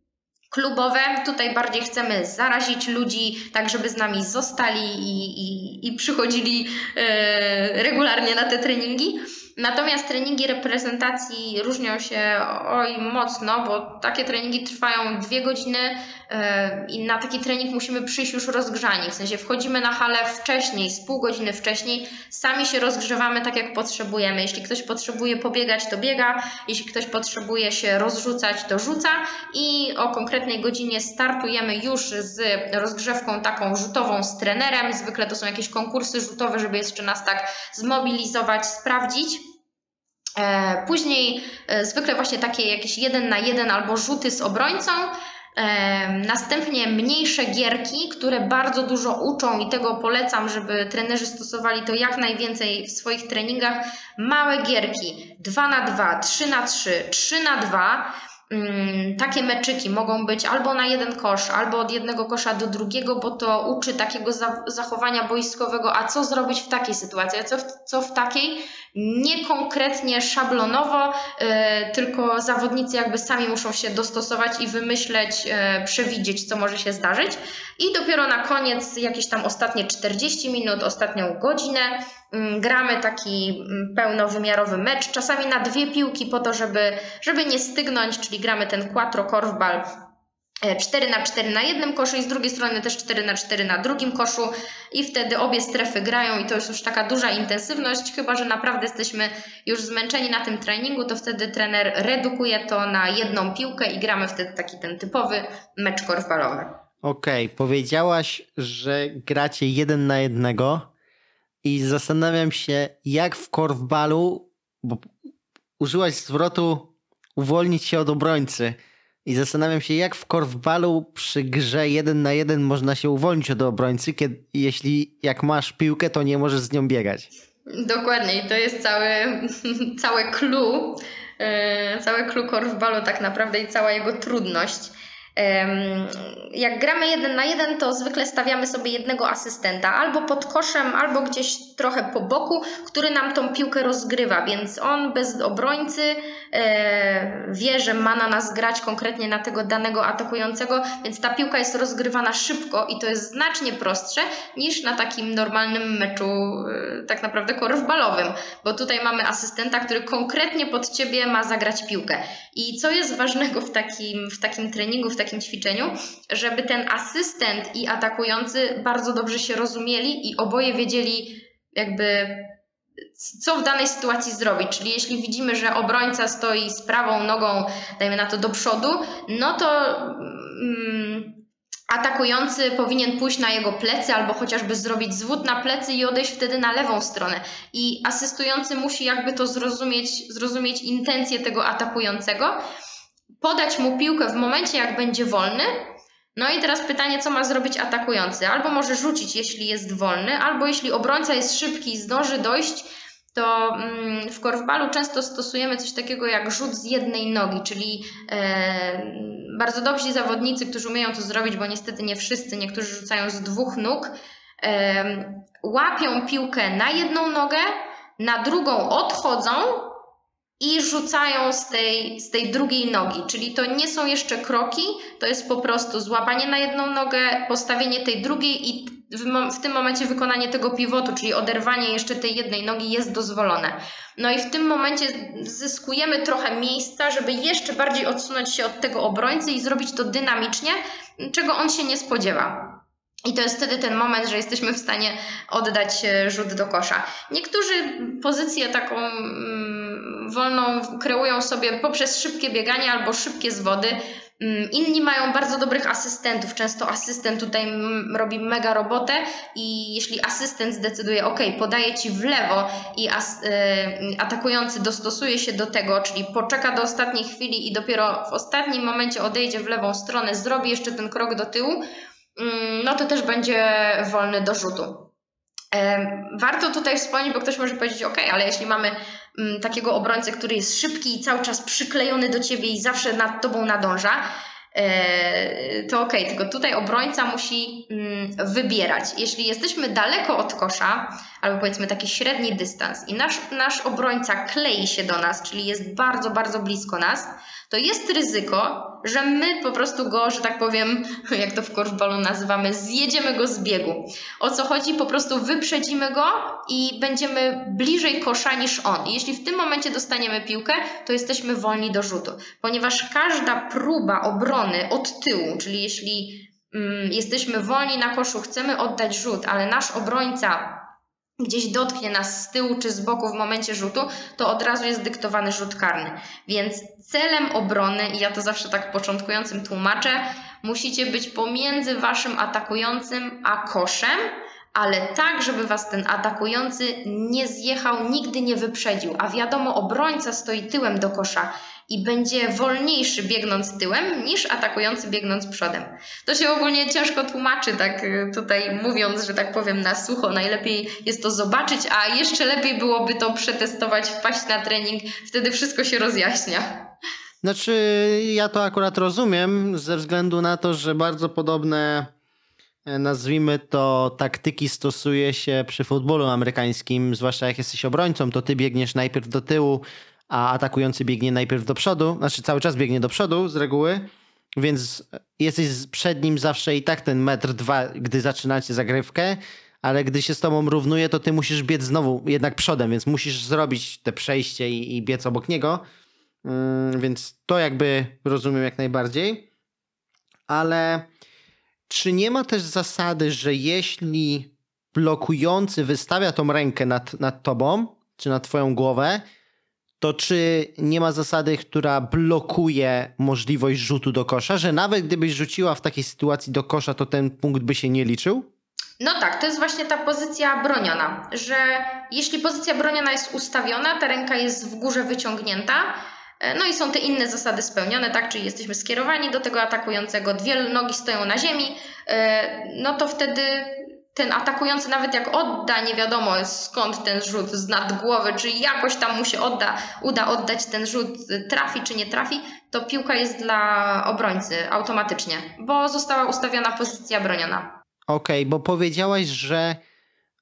klubowe. Tutaj bardziej chcemy zarazić ludzi, tak żeby z nami zostali i, i, i przychodzili e, regularnie na te treningi. Natomiast treningi reprezentacji różnią się oj mocno, bo takie treningi trwają dwie godziny yy, i na taki trening musimy przyjść już rozgrzani. W sensie wchodzimy na halę wcześniej, z pół godziny wcześniej, sami się rozgrzewamy tak jak potrzebujemy. Jeśli ktoś potrzebuje pobiegać, to biega, jeśli ktoś potrzebuje się rozrzucać, to rzuca i o konkretnej godzinie startujemy już z rozgrzewką taką rzutową z trenerem. Zwykle to są jakieś konkursy rzutowe, żeby jeszcze nas tak zmobilizować, sprawdzić. E, później e, zwykle właśnie takie jakieś jeden na jeden albo rzuty z obrońcą. E, następnie mniejsze gierki, które bardzo dużo uczą i tego polecam, żeby trenerzy stosowali to jak najwięcej w swoich treningach. Małe gierki 2 na 2, 3 na 3, 3 na 2 Mm, takie meczyki mogą być albo na jeden kosz, albo od jednego kosza do drugiego, bo to uczy takiego zachowania boiskowego, a co zrobić w takiej sytuacji, a co w, co w takiej, nie konkretnie szablonowo, yy, tylko zawodnicy jakby sami muszą się dostosować i wymyśleć, yy, przewidzieć, co może się zdarzyć. I dopiero na koniec, jakieś tam ostatnie 40 minut, ostatnią godzinę, Mm, gramy taki mm, pełnowymiarowy mecz, czasami na dwie piłki po to, żeby, żeby nie stygnąć, czyli gramy ten quattro korfbal 4 na 4 na jednym koszu i z drugiej strony też 4 na 4 na drugim koszu i wtedy obie strefy grają i to jest już taka duża intensywność, chyba że naprawdę jesteśmy już zmęczeni na tym treningu, to wtedy trener redukuje to na jedną piłkę i gramy wtedy taki ten typowy mecz korfbalowy. Okej, okay. powiedziałaś, że gracie jeden na jednego i zastanawiam się, jak w korfbalu, bo użyłaś zwrotu uwolnić się od obrońcy. I zastanawiam się, jak w korfbalu przy grze jeden na jeden można się uwolnić od obrońcy, kiedy, jeśli jak masz piłkę, to nie możesz z nią biegać. Dokładnie, i to jest cały, (laughs) całe clue, yy, całe clue korfbalu tak naprawdę i cała jego trudność jak gramy jeden na jeden, to zwykle stawiamy sobie jednego asystenta albo pod koszem, albo gdzieś trochę po boku, który nam tą piłkę rozgrywa, więc on bez obrońcy wie, że ma na nas grać konkretnie na tego danego atakującego, więc ta piłka jest rozgrywana szybko i to jest znacznie prostsze niż na takim normalnym meczu e, tak naprawdę korfbalowym, bo tutaj mamy asystenta, który konkretnie pod ciebie ma zagrać piłkę. I co jest ważnego w takim, w takim treningu, w takim ćwiczeniu, żeby ten asystent i atakujący bardzo dobrze się rozumieli i oboje wiedzieli, jakby co w danej sytuacji zrobić. Czyli jeśli widzimy, że obrońca stoi z prawą nogą, dajmy na to do przodu, no to mm, atakujący powinien pójść na jego plecy albo chociażby zrobić zwód na plecy i odejść wtedy na lewą stronę. I asystujący musi jakby to zrozumieć, zrozumieć intencję tego atakującego podać mu piłkę w momencie, jak będzie wolny. No i teraz pytanie, co ma zrobić atakujący? Albo może rzucić, jeśli jest wolny, albo jeśli obrońca jest szybki i zdąży dojść, to mm, w korfbalu często stosujemy coś takiego jak rzut z jednej nogi, czyli e, bardzo dobrzy zawodnicy, którzy umieją to zrobić, bo niestety nie wszyscy, niektórzy rzucają z dwóch nóg, e, łapią piłkę na jedną nogę, na drugą odchodzą i rzucają z tej, z tej drugiej nogi. Czyli to nie są jeszcze kroki, to jest po prostu złapanie na jedną nogę, postawienie tej drugiej i w, w, tym momencie wykonanie tego pivotu, czyli oderwanie jeszcze tej jednej nogi jest dozwolone. No i w tym momencie zyskujemy trochę miejsca, żeby jeszcze bardziej odsunąć się od tego obrońcy i zrobić to dynamicznie, czego on się nie spodziewa. I to jest wtedy ten moment, że jesteśmy w stanie oddać e, rzut do kosza. Niektórzy pozycję taką mm, wolną kreują sobie poprzez szybkie bieganie albo szybkie zwody. Mm, inni mają bardzo dobrych asystentów. Często asystent tutaj robi mega robotę i jeśli asystent zdecyduje, ok, podaje ci w lewo i y, atakujący dostosuje się do tego, czyli poczeka do ostatniej chwili i dopiero w ostatnim momencie odejdzie w lewą stronę, zrobi jeszcze ten krok do tyłu, Mm, no to też będzie wolny do rzutu. Warto tutaj wspomnieć, bo ktoś może powiedzieć, ok, ale jeśli mamy mm, takiego obrońcę, który jest szybki i cały czas przyklejony do ciebie i zawsze nad tobą nadąża, e, to ok, tylko tutaj obrońca musi mm, wybierać. Jeśli jesteśmy daleko od kosza, albo powiedzmy taki średni dystans i nasz, nasz obrońca klei się do nas, czyli jest bardzo, bardzo blisko nas, to jest ryzyko, że my po prostu go, że tak powiem, (laughs) jak to w korfbalu nazywamy, zjedziemy go z biegu. O co chodzi? Po prostu wyprzedzimy go i będziemy bliżej kosza niż on. I jeśli w tym momencie dostaniemy piłkę, to jesteśmy wolni do rzutu, ponieważ każda próba obrony od tyłu, czyli jeśli mm, jesteśmy wolni na koszu, chcemy oddać rzut, ale nasz obrońca gdzieś dotknie nas z tyłu czy z boku w momencie rzutu, to od razu jest dyktowany rzut karny. Więc celem obrony, i ja to zawsze tak początkującym tłumaczę, musicie być pomiędzy waszym atakującym a koszem, ale tak, żeby was ten atakujący nie zjechał, nigdy nie wyprzedził. A wiadomo, obrońca stoi tyłem do kosza i będzie wolniejszy biegnąc tyłem niż atakujący biegnąc przodem. To się ogólnie ciężko tłumaczy, tak y, tutaj mówiąc, że tak powiem na sucho. Najlepiej jest to zobaczyć, a jeszcze lepiej byłoby to przetestować, wpaść na trening, wtedy wszystko się rozjaśnia. Znaczy, ja to akurat rozumiem, ze względu na to, że bardzo podobne e, nazwijmy to, taktyki stosuje się przy futbolu amerykańskim, zwłaszcza jak jesteś obrońcą, to ty biegniesz najpierw do tyłu, a atakujący biegnie najpierw do przodu, znaczy cały czas biegnie do przodu z reguły, więc jesteś przed nim zawsze i tak ten metr dwa, gdy zaczynacie zagrywkę, ale gdy się z tobą równuje, to ty musisz biec znowu jednak przodem, więc musisz zrobić te przejście i, i biec obok niego. Mm, więc to jakby rozumiem jak najbardziej. ale czy nie ma też zasady, że jeśli blokujący wystawia tą rękę nad, nad tobą, czy nad twoją głowę, to czy nie ma zasady, która blokuje możliwość rzutu do kosza, że nawet gdybyś rzuciła w takiej sytuacji do kosza, to ten punkt by się nie liczył? No tak, to jest właśnie ta pozycja broniona, że jeśli pozycja broniona jest ustawiona, ta ręka jest w górze wyciągnięta, e, no i są te inne zasady spełnione, tak, czyli jesteśmy skierowani do tego atakującego, dwie nogi stoją na ziemi, e, no to wtedy ten atakujący nawet jak odda, nie wiadomo skąd ten rzut z nad głowy, czy jakoś tam mu się odda, uda oddać ten rzut, trafi czy nie trafi, to piłka jest dla obrońcy automatycznie, bo została ustawiona pozycja broniona. Okej, okay, bo powiedziałaś, że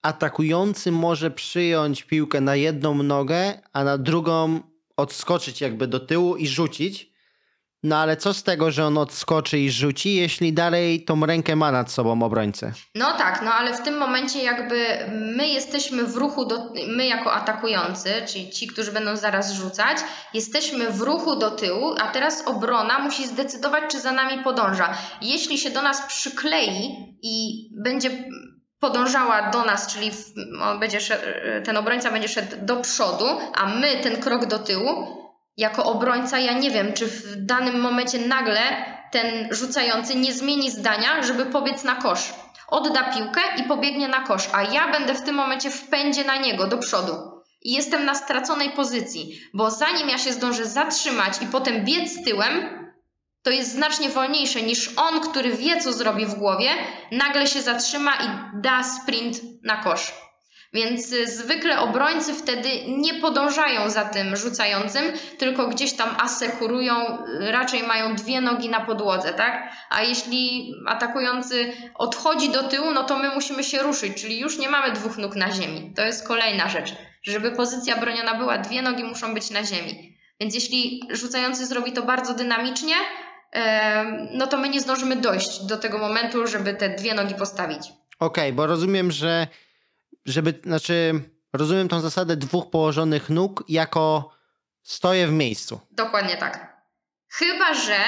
atakujący może przyjąć piłkę na jedną nogę, a na drugą odskoczyć jakby do tyłu i rzucić. No ale co z tego, że on odskoczy i rzuci, jeśli dalej tą rękę ma nad sobą obrońcę? No tak, no ale w tym momencie jakby my jesteśmy w ruchu, do, my jako atakujący, czyli ci, którzy będą zaraz rzucać, jesteśmy w ruchu do tyłu, a teraz obrona musi zdecydować, czy za nami podąża. Jeśli się do nas przyklei i będzie podążała do nas, czyli będzie ten obrońca będzie szedł do przodu, a my ten krok do tyłu, jako obrońca ja nie wiem, czy w danym momencie nagle ten rzucający nie zmieni zdania, żeby pobiec na kosz. Odda piłkę i pobiegnie na kosz, a ja będę w tym momencie w pędzie na niego do przodu. I jestem na straconej pozycji, bo zanim ja się zdążę zatrzymać i potem biec tyłem, to jest znacznie wolniejsze niż on, który wie, co zrobi w głowie, nagle się zatrzyma i da sprint na kosz. Więc y, zwykle obrońcy wtedy nie podążają za tym rzucającym, tylko gdzieś tam asekurują, y, raczej mają dwie nogi na podłodze, tak? A jeśli atakujący odchodzi do tyłu, no to my musimy się ruszyć, czyli już nie mamy dwóch nóg na ziemi. To jest kolejna rzecz. Żeby pozycja broniona była, dwie nogi muszą być na ziemi. Więc jeśli rzucający zrobi to bardzo dynamicznie, no to my nie zdążymy dojść do tego momentu, żeby te dwie nogi postawić. Okej, okay, bo rozumiem, że żeby, znaczy, rozumiem tą zasadę dwóch położonych nóg jako stoję w miejscu. Dokładnie tak. Chyba, że,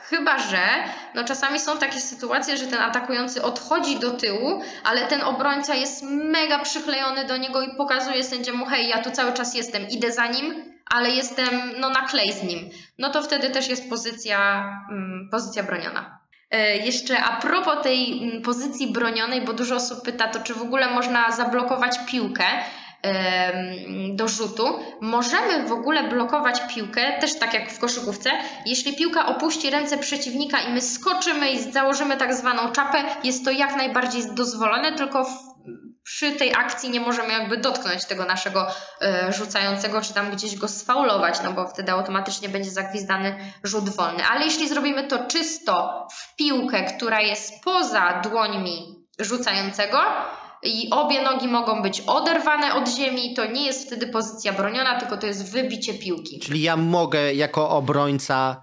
chyba, że, no czasami są takie sytuacje, że ten atakujący odchodzi do tyłu, ale ten obrońca jest mega przyklejony do niego i pokazuje sędziemu, hej, ja tu cały czas jestem, idę za nim, ale jestem no na klej z nim. No to wtedy też jest pozycja, mm, pozycja broniona. E, jeszcze a propos tej mm, pozycji bronionej, bo dużo osób pyta, to czy w ogóle można zablokować piłkę do rzutu. Możemy w ogóle blokować piłkę, też tak jak w koszykówce, jeśli piłka opuści ręce przeciwnika i my skoczymy i założymy tak zwaną czapę, jest to jak najbardziej dozwolone, tylko przy tej akcji nie możemy jakby dotknąć tego naszego e, rzucającego, czy tam gdzieś go sfaulować, no bo wtedy automatycznie będzie zagwizdany rzut wolny. Ale jeśli zrobimy to czysto w piłkę, która jest poza dłońmi rzucającego, i obie nogi mogą być oderwane od ziemi, to nie jest wtedy pozycja broniona, tylko to jest wybicie piłki. Czyli ja mogę jako obrońca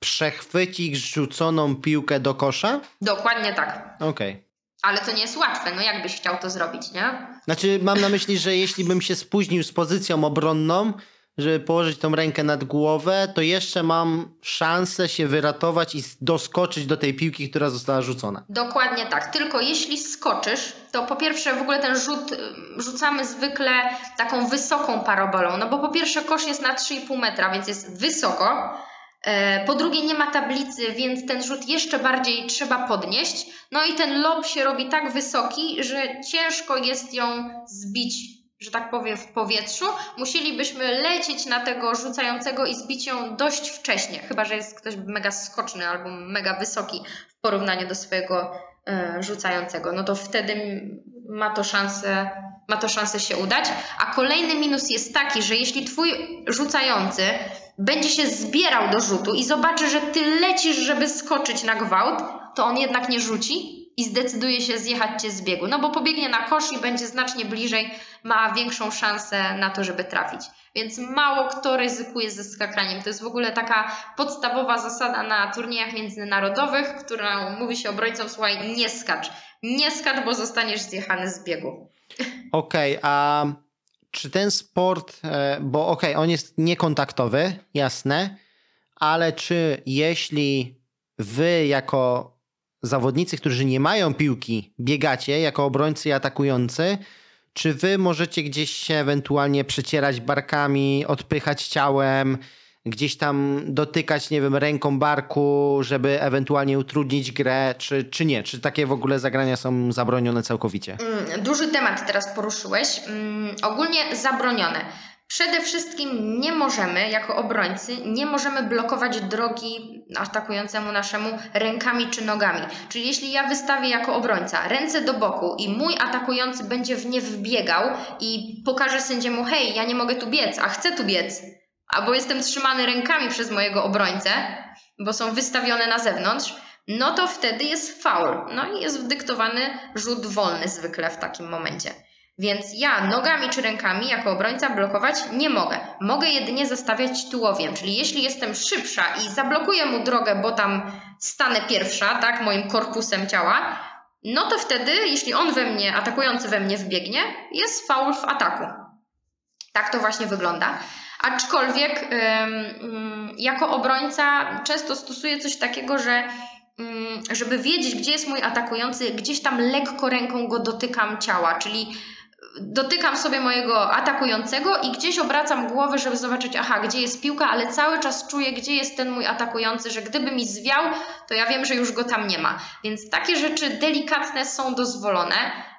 przechwycić rzuconą piłkę do kosza? Dokładnie tak. Okej. Okay. Ale to nie jest łatwe, no jakbyś chciał to zrobić, nie? Znaczy, mam na myśli, że jeśli bym się spóźnił z pozycją obronną, żeby położyć tą rękę nad głowę, to jeszcze mam szansę się wyratować i doskoczyć do tej piłki, która została rzucona. Dokładnie tak. Tylko jeśli skoczysz, to po pierwsze w ogóle ten rzut rzucamy zwykle taką wysoką parabolą. No bo po pierwsze kosz jest na 3,5 metra, więc jest wysoko. E, po drugie, nie ma tablicy, więc ten rzut jeszcze bardziej trzeba podnieść. No i ten lob się robi tak wysoki, że ciężko jest ją zbić, że tak powiem, w powietrzu. Musielibyśmy lecieć na tego rzucającego i zbić ją dość wcześnie, chyba że jest ktoś mega skoczny albo mega wysoki w porównaniu do swojego e, rzucającego. No to wtedy ma to szansę ma to szansę się udać. A kolejny minus jest taki, że jeśli twój rzucający będzie się zbierał do rzutu i zobaczy, że ty lecisz, żeby skoczyć na gwałt, to on jednak nie rzuci i zdecyduje się zjechać cię z biegu. No bo pobiegnie na kosz i będzie znacznie bliżej, ma większą szansę na to, żeby trafić. Więc mało kto ryzykuje ze skakaniem. To jest w ogóle taka podstawowa zasada na turniejach międzynarodowych, którą mówi się obrońcom, słuchaj, nie skacz. Nie skacz, bo zostaniesz zjechany z biegu. Okej, okay, a czy ten sport, e, bo okej, okay, on jest niekontaktowy, jasne, ale czy jeśli wy jako zawodnicy, którzy nie mają piłki, biegacie jako obrońcy i atakujący, czy wy możecie gdzieś się ewentualnie przecierać barkami, odpychać ciałem, gdzieś tam dotykać, nie wiem, ręką barku, żeby ewentualnie utrudnić grę, czy, czy nie? Czy takie w ogóle zagrania są zabronione całkowicie? Mm, Duży temat teraz poruszyłeś. Mm, Ogólnie zabronione. Przede wszystkim nie możemy, jako obrońcy, nie możemy blokować drogi atakującemu naszemu rękami czy nogami. Czyli jeśli ja wystawię jako obrońca ręce do boku i mój atakujący będzie w nie wbiegał i pokaże sędziemu, hej, ja nie mogę tu biec, a chcę tu biec, albo jestem trzymany rękami przez mojego obrońcę, bo są wystawione na zewnątrz, no to wtedy jest faul. No i jest wdyktowany rzut wolny zwykle w takim momencie. Więc ja nogami czy rękami jako obrońca blokować nie mogę. Mogę jedynie zastawiać tułowiem, czyli jeśli jestem szybsza i zablokuję mu drogę, bo tam stanę pierwsza, tak, moim korpusem ciała, no to wtedy, jeśli on we mnie, atakujący we mnie wbiegnie, jest faul w ataku. Tak to właśnie wygląda. Aczkolwiek ym, jako obrońca często stosuję coś takiego, że ym, żeby wiedzieć, gdzie jest mój atakujący, gdzieś tam lekko ręką go dotykam ciała, czyli dotykam sobie mojego atakującego i gdzieś obracam głowę, żeby zobaczyć, aha, gdzie jest piłka, ale cały czas czuję, gdzie jest ten mój atakujący, że gdyby mi zwiał, to ja wiem, że już go tam nie ma. Więc takie rzeczy delikatne są dozwolone,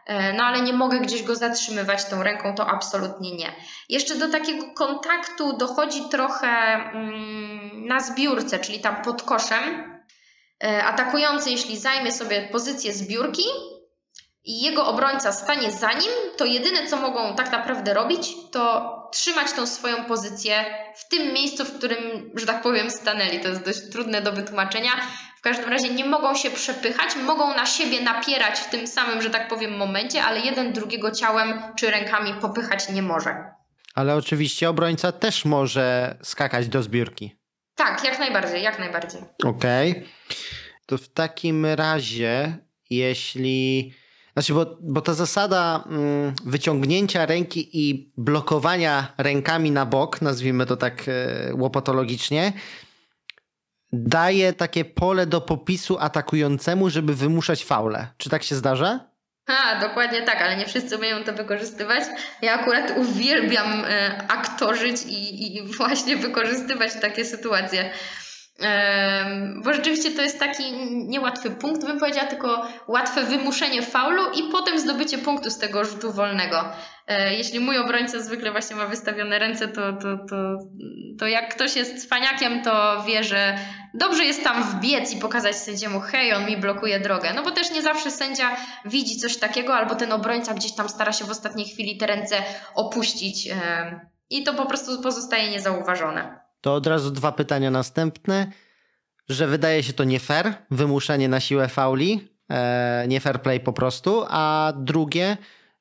no ale nie mogę gdzieś go zatrzymywać tą ręką, to absolutnie nie. Jeszcze do takiego kontaktu dochodzi trochę mm, na zbiórce, czyli tam pod koszem. E, Atakujący, jeśli zajmie sobie pozycję zbiórki, i jego obrońca stanie za nim, to jedyne co mogą tak naprawdę robić, to trzymać tą swoją pozycję w tym miejscu, w którym, że tak powiem, stanęli. To jest dość trudne do wytłumaczenia. W każdym razie nie mogą się przepychać, mogą na siebie napierać w tym samym, że tak powiem, momencie, ale jeden drugiego ciałem czy rękami popychać nie może. Ale oczywiście obrońca też może skakać do zbiórki. Tak, jak najbardziej, jak najbardziej. Okej. To w takim razie, jeśli. Znaczy, bo, bo ta zasada mm, wyciągnięcia ręki i blokowania rękami na bok, nazwijmy to tak e, łopatologicznie, daje takie pole do popisu atakującemu, żeby wymuszać faule. Czy tak się zdarza? Ha, dokładnie tak, ale nie wszyscy umieją to wykorzystywać. Ja akurat uwielbiam e, aktorzyć i, i właśnie wykorzystywać takie sytuacje. Bo rzeczywiście to jest taki niełatwy punkt, bym powiedziała, tylko łatwe wymuszenie faulu i potem zdobycie punktu z tego rzutu wolnego. E, jeśli mój obrońca zwykle właśnie ma wystawione ręce, to, to, to, to jak ktoś jest cwaniakiem, to wie, że dobrze jest tam wbiec i pokazać sędziemu, hej, on mi blokuje drogę. No bo też nie zawsze sędzia widzi coś takiego, albo ten obrońca gdzieś tam stara się w ostatniej chwili te ręce opuścić em, i to po prostu pozostaje niezauważone. To od razu dwa pytania następne. Że wydaje się to nie fair, wymuszenie na siłę fauli, e, nie fair play po prostu. A drugie,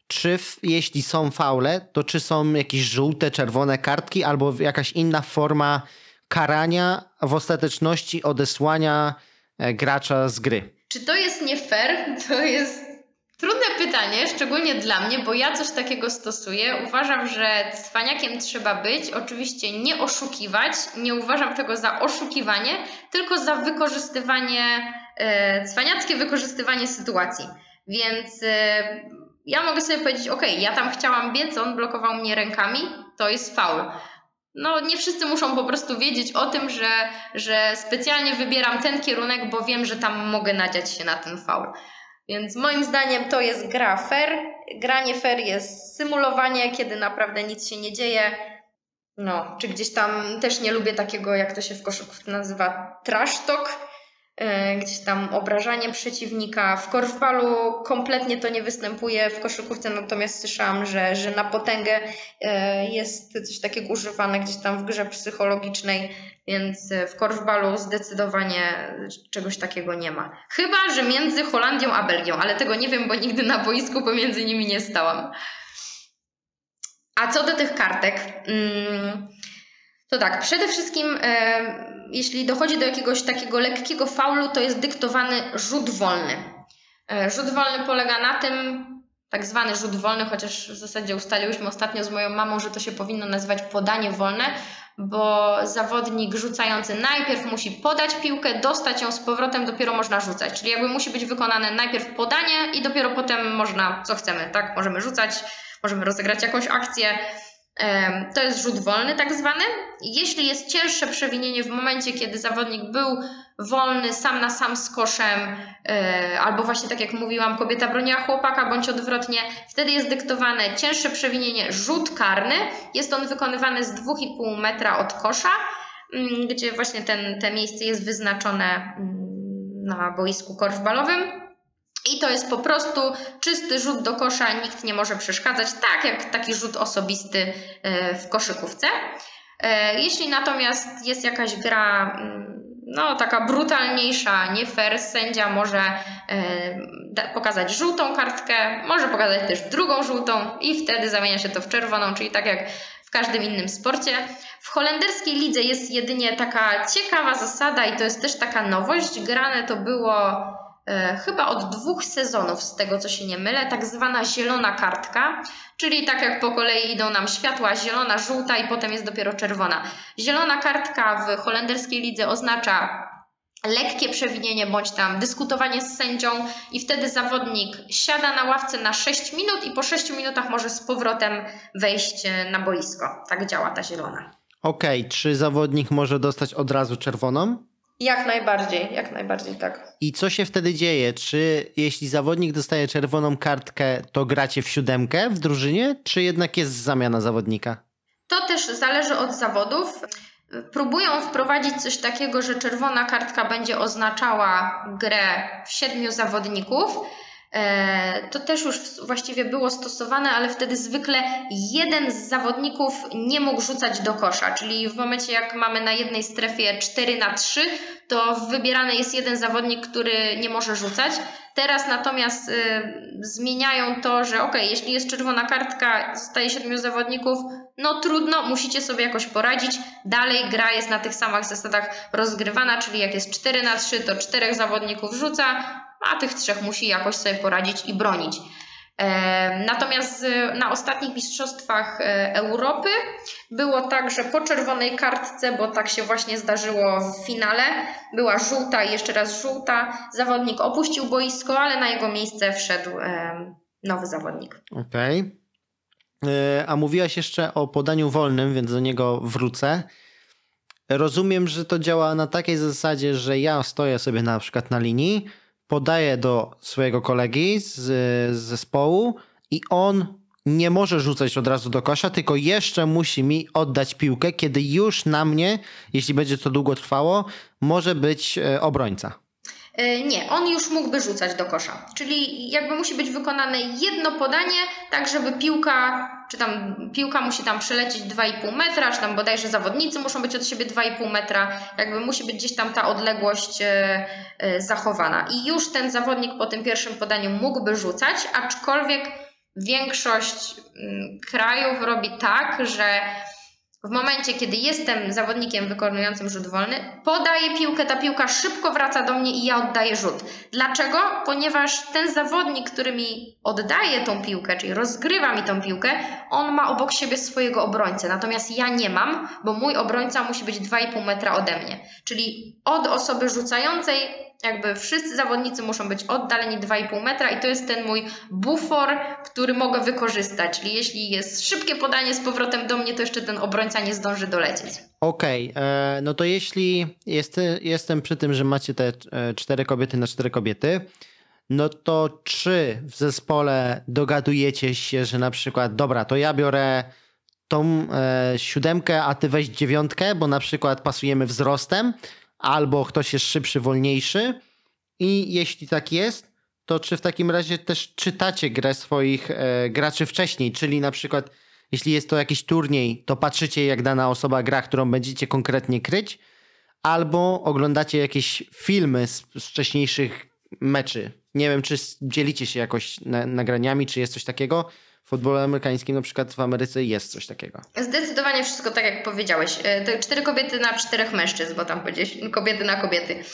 czy w, jeśli są faule, to czy są jakieś żółte, czerwone kartki albo jakaś inna forma karania w ostateczności odesłania e, gracza z gry? Czy to jest nie fair? To jest trudne pytanie, szczególnie dla mnie, bo ja coś takiego stosuję. Uważam, że cwaniakiem trzeba być. Oczywiście nie oszukiwać. Nie uważam tego za oszukiwanie, tylko za wykorzystywanie, e, cwaniackie wykorzystywanie sytuacji. Więc e, ja mogę sobie powiedzieć, ok, ja tam chciałam biec, on blokował mnie rękami, to jest faul no nie wszyscy muszą po prostu wiedzieć o tym, że, że specjalnie wybieram ten kierunek, bo wiem, że tam mogę nadziać się na ten faul. Więc moim zdaniem to jest gra fair. Granie fair jest symulowanie, kiedy naprawdę nic się nie dzieje. No, czy gdzieś tam też nie lubię takiego, jak to się w koszykówce nazywa, trash talk, gdzieś tam obrażanie przeciwnika. W korfbalu kompletnie to nie występuje, w koszykówce natomiast słyszałam, że, że na potęgę e, jest coś takiego używane gdzieś tam w grze psychologicznej, więc e, w korfbalu zdecydowanie czegoś takiego nie ma. Chyba, że między Holandią a Belgią, ale tego nie wiem, bo nigdy na boisku pomiędzy nimi nie stałam. A co do tych kartek, mm, to tak, przede wszystkim e, jeśli dochodzi do jakiegoś takiego lekkiego faulu, to jest dyktowany rzut wolny. E, rzut wolny polega na tym, tak zwany rzut wolny, chociaż w zasadzie ustaliłyśmy ostatnio z moją mamą, że to się powinno nazywać podanie wolne, bo zawodnik rzucający najpierw musi podać piłkę, dostać ją z powrotem, dopiero można rzucać. Czyli jakby musi być wykonane najpierw podanie i dopiero potem można, co chcemy, tak? Możemy rzucać, możemy rozegrać jakąś akcję. To jest rzut wolny, tak zwany. Jeśli jest cięższe przewinienie w momencie, kiedy zawodnik był wolny sam na sam z koszem, e, albo właśnie tak jak mówiłam, kobieta broniła chłopaka, bądź odwrotnie, wtedy jest dyktowane cięższe przewinienie, rzut karny. Jest on wykonywany z 2,5 metra od kosza, mm, gdzie właśnie ten, te miejsce jest wyznaczone mm, na boisku korfbalowym. I to jest po prostu czysty rzut do kosza, nikt nie może przeszkadzać, tak jak taki rzut osobisty e, w koszykówce. E, jeśli natomiast jest jakaś gra mm, no, taka brutalniejsza, nie fair, sędzia może e, pokazać żółtą kartkę, może pokazać też drugą żółtą i wtedy zamienia się to w czerwoną, czyli tak jak w każdym innym sporcie. W holenderskiej lidze jest jedynie taka ciekawa zasada i to jest też taka nowość. Grane to było chyba od dwóch sezonów, z tego co się nie mylę, tak zwana zielona kartka, czyli tak jak po kolei idą nam światła zielona, żółta i potem jest dopiero czerwona. Zielona kartka w holenderskiej lidze oznacza lekkie przewinienie bądź tam dyskutowanie z sędzią i wtedy zawodnik siada na ławce na 6 minut i po 6 minutach może z powrotem wejść na boisko. Tak działa ta zielona. Okej, okay. czy zawodnik może dostać od razu czerwoną? Jak najbardziej, jak najbardziej tak. I co się wtedy dzieje? Czy jeśli zawodnik dostaje czerwoną kartkę, to gracie w siódemkę w drużynie, czy jednak jest zamiana zawodnika? To też zależy od zawodów. Próbują wprowadzić coś takiego, że czerwona kartka będzie oznaczała grę w siedmiu zawodników to też już właściwie było stosowane, ale wtedy zwykle jeden z zawodników nie mógł rzucać do kosza, czyli w momencie jak mamy na jednej strefie 4 na 3, to wybierany jest jeden zawodnik, który nie może rzucać. Teraz natomiast y, zmieniają to, że ok, jeśli jest czerwona kartka, zostaje siedmiu zawodników, no trudno, musicie sobie jakoś poradzić. Dalej gra jest na tych samych zasadach rozgrywana, czyli jak jest 4 na 3, to czterech zawodników rzuca, a tych trzech musi jakoś sobie poradzić i bronić. Natomiast na ostatnich Mistrzostwach e, Europy było tak, że po czerwonej kartce, bo tak się właśnie zdarzyło w finale, była żółta i jeszcze raz żółta. Zawodnik opuścił boisko, ale na jego miejsce wszedł nowy zawodnik. Okej. Okay. E, a mówiłaś jeszcze o podaniu wolnym, więc do niego wrócę. Rozumiem, że to działa na takiej zasadzie, że ja stoję sobie na przykład na linii podaje do swojego kolegi z, z zespołu i on nie może rzucać od razu do kosza, tylko jeszcze musi mi oddać piłkę, kiedy już na mnie, jeśli będzie to długo trwało, może być e, obrońca. E, nie, on już mógłby rzucać do kosza. Czyli jakby musi być wykonane jedno podanie, tak żeby piłka, czy tam piłka musi tam przelecieć 2,5 metra, czy tam bodajże zawodnicy muszą być od siebie 2,5 metra, jakby musi być gdzieś tam ta odległość e, e, zachowana. I już ten zawodnik po tym pierwszym podaniu mógłby rzucać, aczkolwiek większość mm, krajów robi tak, że w momencie, kiedy jestem zawodnikiem wykonującym rzut wolny, podaję piłkę, ta piłka szybko wraca do mnie i ja oddaję rzut. Dlaczego? Ponieważ ten zawodnik, który mi oddaje tą piłkę, czyli rozgrywa mi tą piłkę, on ma obok siebie swojego obrońcę, natomiast ja nie mam, bo mój obrońca musi być 2,5 metra ode mnie. Czyli od osoby rzucającej jakby wszyscy zawodnicy muszą być oddaleni 2,5 metra i to jest ten mój bufor, który mogę wykorzystać. Czyli jeśli jest szybkie podanie z powrotem do mnie, to jeszcze ten obrońca nie zdąży dolecieć. Okej, okay, e, no to jeśli jest, jestem przy tym, że macie te e, cztery kobiety na cztery kobiety, no to czy w zespole dogadujecie się, że na przykład, dobra, to ja biorę tą e, siódemkę, a ty weź dziewiątkę, bo na przykład pasujemy wzrostem, albo ktoś jest szybszy, wolniejszy. I jeśli tak jest, to czy w takim razie też czytacie grę swoich e, graczy wcześniej, czyli na przykład jeśli jest to jakiś turniej, to patrzycie jak dana osoba gra, którą będziecie konkretnie kryć, albo oglądacie jakieś filmy z, z wcześniejszych meczy. Nie wiem, czy dzielicie się jakoś na, nagraniami, czy jest coś takiego w futbolu amerykańskim na przykład w Ameryce jest coś takiego. Zdecydowanie wszystko tak jak powiedziałeś. E, to cztery kobiety na czterech mężczyzn, bo tam powiedziałeś kobiety na kobiety.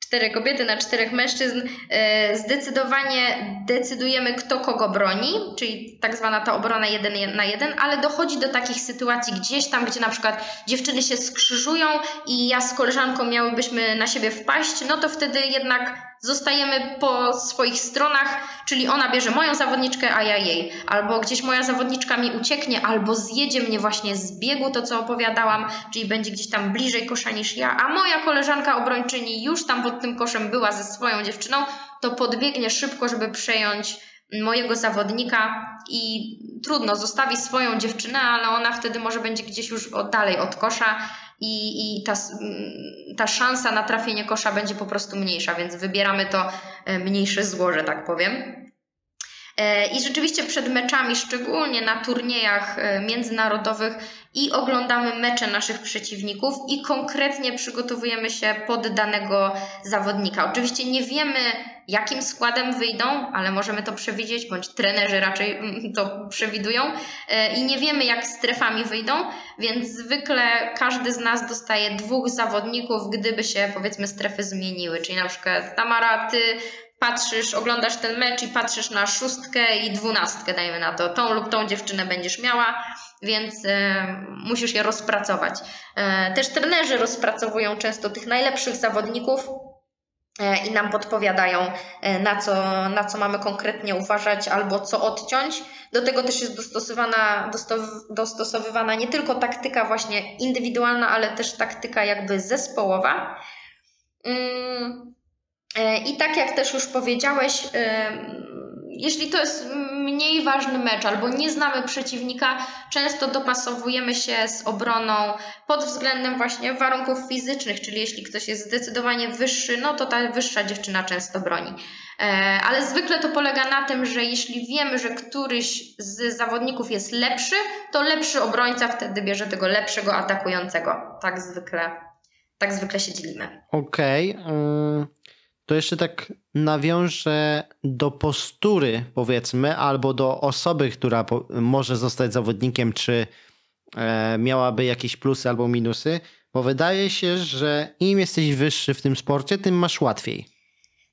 cztery kobiety na czterech mężczyzn, e, zdecydowanie decydujemy, kto kogo broni, czyli tak zwana ta obrona jeden na jeden, ale dochodzi do takich sytuacji gdzieś tam, gdzie na przykład dziewczyny się skrzyżują i ja z koleżanką miałybyśmy na siebie wpaść, no to wtedy jednak zostajemy po swoich stronach, czyli ona bierze moją zawodniczkę, a ja jej. Albo gdzieś moja zawodniczka mi ucieknie, albo zjedzie mnie właśnie z biegu, to co opowiadałam, czyli będzie gdzieś tam bliżej kosza niż ja, a moja koleżanka obrończyni już tam pod tym koszem była ze swoją dziewczyną, to podbiegnie szybko, żeby przejąć mojego zawodnika i trudno, zostawi swoją dziewczynę, ale ona wtedy może będzie gdzieś już dalej od kosza i, i ta, ta szansa na trafienie kosza będzie po prostu mniejsza, więc wybieramy to e, mniejsze zło, że tak powiem. E, I rzeczywiście przed meczami, szczególnie na turniejach e, międzynarodowych, i oglądamy mecze naszych przeciwników i konkretnie przygotowujemy się pod danego zawodnika. Oczywiście nie wiemy, jakim składem wyjdą, ale możemy to przewidzieć, bądź trenerzy raczej mm, to przewidują e, i nie wiemy, jak strefami wyjdą, więc zwykle każdy z nas dostaje dwóch zawodników, gdyby się powiedzmy strefy zmieniły, czyli na przykład Tamara, ty patrzysz, oglądasz ten mecz i patrzysz na szóstkę i dwunastkę, dajmy na to, tą lub tą dziewczynę będziesz miała, więc e, musisz je rozpracować. E, też trenerzy rozpracowują często tych najlepszych zawodników, i nam podpowiadają, e, na co, na co mamy konkretnie uważać albo co odciąć. Do tego też jest dostosowana, dostosowywana nie tylko taktyka właśnie indywidualna, ale też taktyka jakby zespołowa. Mm, E, I tak jak też już powiedziałeś, e, jeśli to jest mniej ważny mecz albo nie znamy przeciwnika, często dopasowujemy się z obroną pod względem właśnie warunków fizycznych, czyli jeśli ktoś jest zdecydowanie wyższy, no to ta wyższa dziewczyna często broni. E, ale zwykle to polega na tym, że jeśli wiemy, że któryś z zawodników jest lepszy, to lepszy obrońca wtedy bierze tego lepszego atakującego. Tak zwykle, tak zwykle się dzielimy. Okej. Okay to jeszcze tak nawiążę do postury, powiedzmy, albo do osoby, która może zostać zawodnikiem, czy e, miałaby jakieś plusy albo minusy, bo wydaje się, że im jesteś wyższy w tym sporcie, tym masz łatwiej.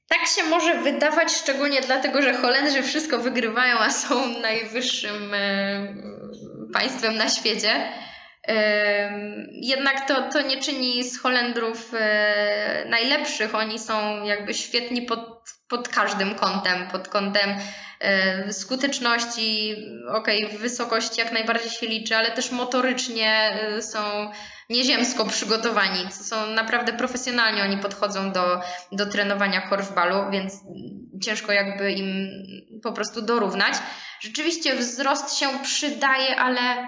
Tak się może wydawać, szczególnie dlatego, że Holendrzy wszystko wygrywają, a są najwyższym e, państwem na świecie. Jednak to, to nie czyni z Holendrów e, najlepszych. Oni są jakby świetni pod, pod każdym kątem, pod kątem e, skuteczności, okej, okay, jak najbardziej się liczy, ale też motorycznie e, są nieziemsko przygotowani. Są naprawdę profesjonalnie oni podchodzą do, do trenowania korfbalu, więc ciężko jakby im po prostu dorównać. Rzeczywiście wzrost się przydaje, ale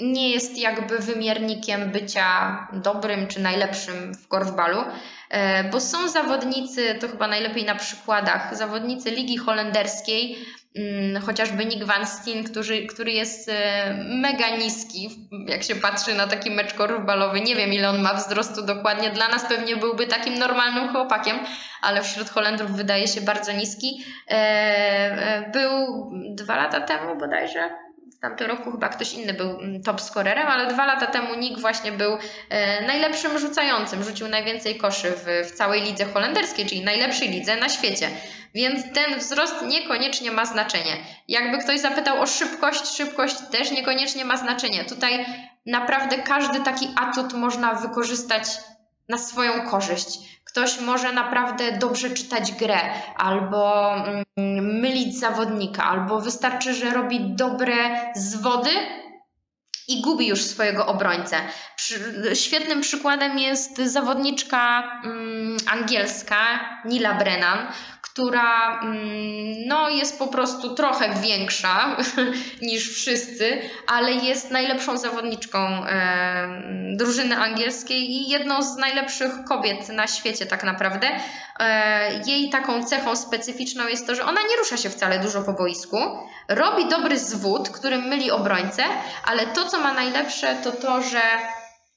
nie jest jakby wymiernikiem bycia dobrym czy najlepszym w korfbalu, e, bo są zawodnicy, to chyba najlepiej na przykładach, zawodnicy Ligi Holenderskiej, mm, chociażby Nick Van Steen, który, który jest e, mega niski, jak się patrzy na taki mecz korfbalowy. Nie wiem, ile on ma wzrostu dokładnie. Dla nas pewnie byłby takim normalnym chłopakiem, ale wśród Holendrów wydaje się bardzo niski. E, był dwa lata temu bodajże, w tamtym roku chyba ktoś inny był mm, top scorerem, ale dwa lata temu Nick właśnie był e, najlepszym rzucającym. Rzucił najwięcej koszy w, w całej lidze holenderskiej, czyli najlepszej lidze na świecie. Więc ten wzrost niekoniecznie ma znaczenie. Jakby ktoś zapytał o szybkość, szybkość też niekoniecznie ma znaczenie. Tutaj naprawdę każdy taki atut można wykorzystać na swoją korzyść. Ktoś może naprawdę dobrze czytać grę, albo mm, mylić zawodnika, albo wystarczy, że robi dobre zwody i gubi już swojego obrońcę. świetnym przykładem jest zawodniczka mm, angielska Nila Brennan, która mm, no, jest po prostu trochę większa (laughs) niż wszyscy, ale jest najlepszą zawodniczką e, drużyny angielskiej i jedną z najlepszych kobiet na świecie tak naprawdę. E, jej taką cechą specyficzną jest to, że ona nie rusza się wcale dużo po boisku, robi dobry zwód, który myli obrońcę, ale to co ma najlepsze to to, że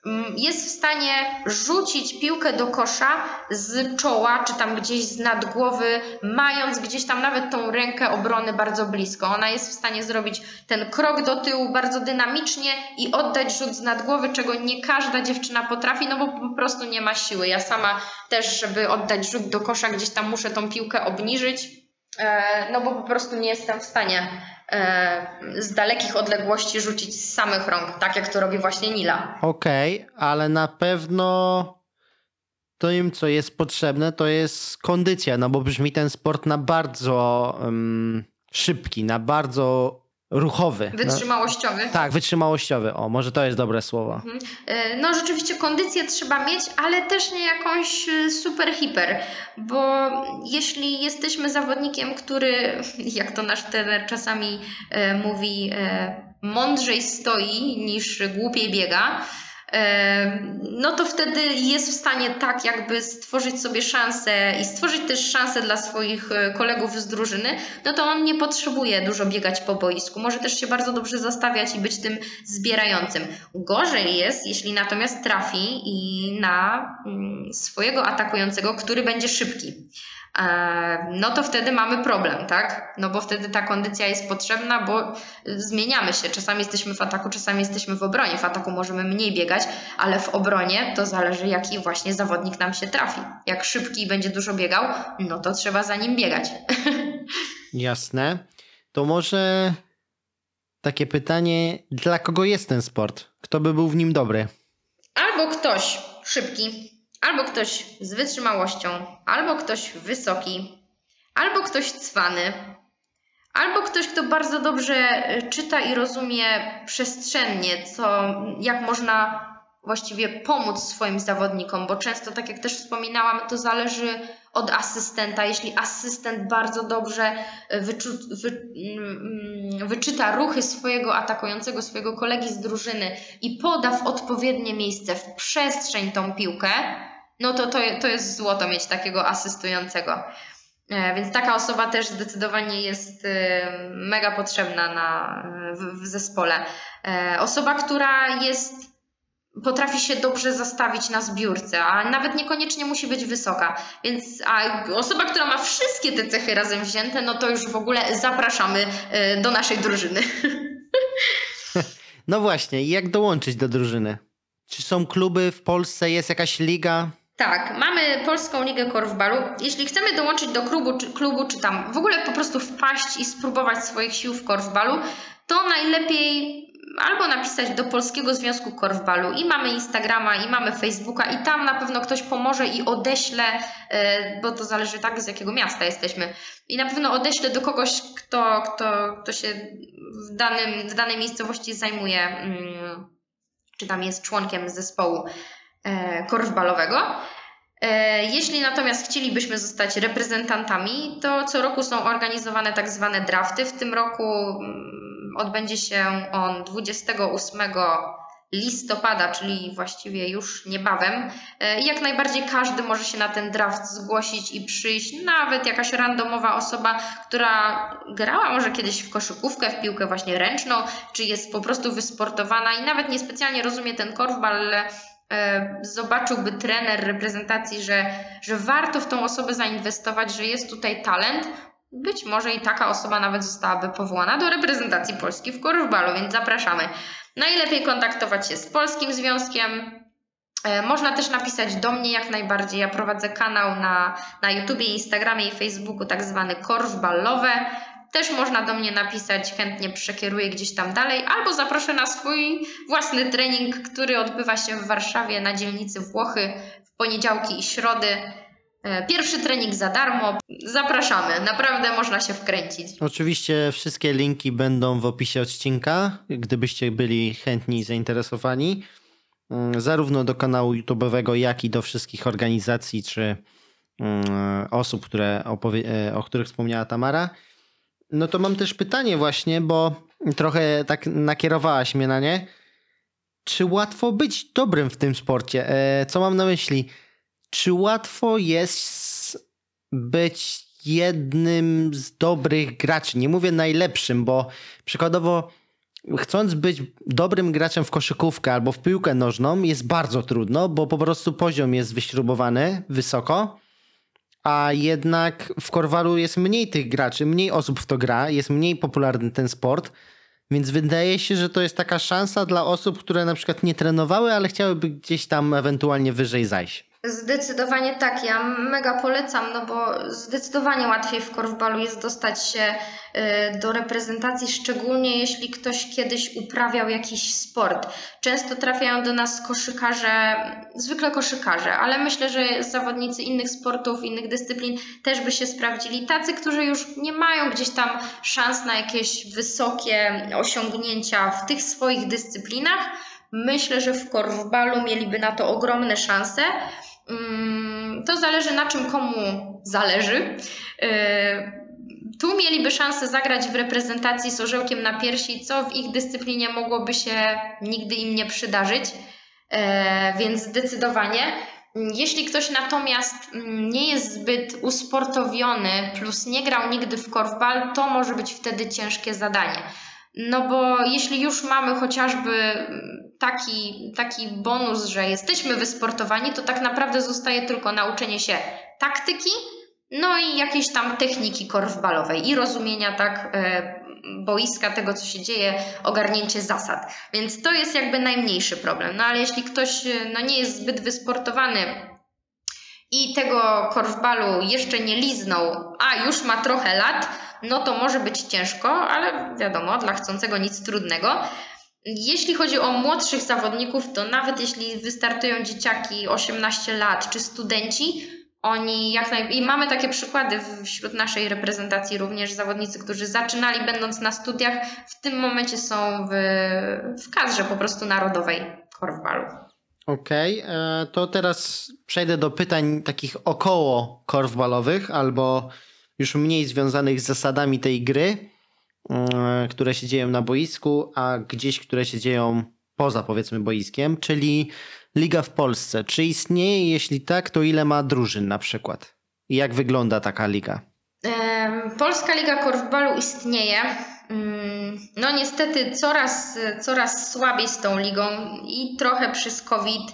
mm, jest w stanie rzucić piłkę do kosza z czoła, czy tam gdzieś z nad głowy, mając gdzieś tam nawet tą rękę obrony bardzo blisko. Ona jest w stanie zrobić ten krok do tyłu bardzo dynamicznie i oddać rzut z nad głowy, czego nie każda dziewczyna potrafi, no bo po prostu nie ma siły. Ja sama też, żeby oddać rzut do kosza, gdzieś tam muszę tą piłkę obniżyć, e, no bo po prostu nie jestem w stanie z dalekich odległości rzucić z samych rąk, tak jak to robi właśnie Nila. Okej, ale na pewno to im, co jest potrzebne, to jest kondycja, no bo brzmi ten sport na bardzo um, szybki, na bardzo ruchowy. No, Wytrzymałościowy. tak, wytrzymałościowy. O, może to jest dobre słowo. Mhm. E, No rzeczywiście kondycję trzeba mieć, ale też nie jakąś e, super hiper, bo jeśli jesteśmy zawodnikiem, który, (laughs) jak to nasz trener czasami e, mówi, e, mądrzej stoi niż głupiej biega, no to wtedy jest w stanie tak jakby stworzyć sobie szansę i stworzyć też szansę dla swoich e, kolegów z drużyny, no to on nie potrzebuje dużo biegać po boisku. Może też się bardzo dobrze zastawiać i być tym zbierającym. Gorzej jest, jeśli natomiast trafi i na mm, swojego atakującego, który będzie szybki. No to wtedy mamy problem, tak? No bo wtedy ta kondycja jest potrzebna, bo zmieniamy się. Czasami jesteśmy w ataku, czasami jesteśmy w obronie. W ataku możemy mniej biegać, ale w obronie to zależy, jaki właśnie zawodnik nam się trafi. Jak szybki będzie dużo biegał, no to trzeba za nim biegać. (laughs) Jasne. To może takie pytanie, dla kogo jest ten sport? Kto by był w nim dobry? Albo ktoś szybki, albo ktoś z wytrzymałością, albo ktoś wysoki, albo ktoś cwany, albo ktoś, kto bardzo dobrze e, czyta i rozumie przestrzennie, co, jak można właściwie pomóc swoim zawodnikom, bo często, tak jak też wspominałam, to zależy od asystenta. Jeśli asystent bardzo dobrze e, wyczu, wy, mm, wyczyta ruchy swojego atakującego, swojego kolegi z drużyny i poda w odpowiednie miejsce, w przestrzeń tą piłkę, no to, to to jest złoto mieć takiego asystującego. E, Więc taka osoba też zdecydowanie jest e, mega potrzebna na, w, w zespole. E, Osoba, która jest potrafi się dobrze zastawić na zbiórce, a nawet niekoniecznie musi być wysoka. Więc a osoba, która ma wszystkie te cechy razem wzięte, no to już w ogóle zapraszamy do naszej drużyny. (laughs) No właśnie, jak dołączyć do drużyny? Czy są kluby w Polsce, jest jakaś liga? Tak, mamy Polską Ligę Korfbalu. Jeśli chcemy dołączyć do klubu czy, klubu, czy tam w ogóle po prostu wpaść i spróbować swoich sił w korfbalu, to najlepiej albo napisać do Polskiego Związku Korfbalu. I mamy Instagrama i mamy Facebooka i tam na pewno ktoś pomoże i odeśle, e, bo to zależy tak z jakiego miasta jesteśmy. I na pewno odeślę do kogoś, kto, kto, kto się w, danym, w danej miejscowości zajmuje, mm, czy tam jest członkiem zespołu korfbalowego. E, Jeśli natomiast chcielibyśmy zostać reprezentantami, to co roku są organizowane tak zwane drafty. W tym roku mm, odbędzie się on 28 listopada, czyli właściwie już niebawem. E, Jak najbardziej każdy może się na ten draft zgłosić i przyjść, nawet jakaś randomowa osoba, która grała może kiedyś w koszykówkę, w piłkę właśnie ręczną, czy jest po prostu wysportowana i nawet niespecjalnie rozumie ten korfbal, ale e, zobaczyłby trener reprezentacji, że, że warto w tą osobę zainwestować, że jest tutaj talent, być może i taka osoba nawet zostałaby powołana do reprezentacji Polski w korfbalu, więc zapraszamy. Najlepiej kontaktować się z Polskim Związkiem. E, Można też napisać do mnie jak najbardziej. Ja prowadzę kanał na, na YouTubie, Instagramie i Facebooku, tak zwany korfballowe. Też można do mnie napisać, chętnie przekieruję gdzieś tam dalej, albo zaproszę na swój własny trening, który odbywa się w Warszawie na dzielnicy Włochy w poniedziałki i środy. E, Pierwszy trening za darmo. Zapraszamy, naprawdę można się wkręcić. Oczywiście wszystkie linki będą w opisie odcinka, gdybyście byli chętni i zainteresowani. Mm, Zarówno do kanału YouTube'owego, jak i do wszystkich organizacji czy mm, osób, które e, o których wspomniała Tamara. No to mam też pytanie właśnie, bo trochę tak nakierowałaś mnie na nie. Czy łatwo być dobrym w tym sporcie? E, Co mam na myśli? Czy łatwo jest być jednym z dobrych graczy? Nie mówię najlepszym, bo przykładowo chcąc być dobrym graczem w koszykówkę albo w piłkę nożną jest bardzo trudno, bo po prostu poziom jest wyśrubowany wysoko, a jednak w Korwalu jest mniej tych graczy, mniej osób w to gra, jest mniej popularny ten sport, więc wydaje się, że to jest taka szansa dla osób, które na przykład nie trenowały, ale chciałyby gdzieś tam ewentualnie wyżej zajść. Zdecydowanie tak, ja mega polecam, no bo zdecydowanie łatwiej w korfbalu jest dostać się y, do reprezentacji, szczególnie jeśli ktoś kiedyś uprawiał jakiś sport. Często trafiają do nas koszykarze, zwykle koszykarze, ale myślę, że zawodnicy innych sportów, innych dyscyplin też by się sprawdzili. Tacy, którzy już nie mają gdzieś tam szans na jakieś wysokie osiągnięcia w tych swoich dyscyplinach. Myślę, że w korfbalu mieliby na to ogromne szanse. Mm, to zależy na czym komu zależy. Y, tu mieliby szansę zagrać w reprezentacji z orzełkiem na piersi, co w ich dyscyplinie mogłoby się nigdy im nie przydarzyć, y, więc zdecydowanie. Jeśli ktoś natomiast nie jest zbyt usportowiony, plus nie grał nigdy w korfbal, to może być wtedy ciężkie zadanie. No bo jeśli już mamy chociażby taki, taki bonus, że jesteśmy wysportowani, to tak naprawdę zostaje tylko nauczenie się taktyki, no i jakiejś tam techniki korfbalowej i rozumienia tak e, boiska, tego co się dzieje, ogarnięcie zasad. Więc to jest jakby najmniejszy problem. No ale jeśli ktoś e, no, nie jest zbyt wysportowany i tego korfbalu jeszcze nie liznął, a już ma trochę lat, no to może być ciężko, ale wiadomo, dla chcącego nic trudnego. Jeśli chodzi o młodszych zawodników, to nawet jeśli wystartują dzieciaki 18 lat czy studenci, oni jak naj... I mamy takie przykłady wśród naszej reprezentacji również zawodnicy, którzy zaczynali będąc na studiach, w tym momencie są w, w kadrze po prostu narodowej korfbalu. Okej, okay, e, to teraz przejdę do pytań takich około korfbalowych albo już mniej związanych z zasadami tej gry. E, które się dzieją na boisku, a gdzieś, które się dzieją poza powiedzmy boiskiem, czyli liga w Polsce. Czy istnieje? Jeśli tak, to ile ma drużyn na przykład? I jak wygląda taka liga? Polska Liga Korfbalu istnieje. Mm, no niestety coraz, coraz słabiej z tą ligą i trochę przez COVID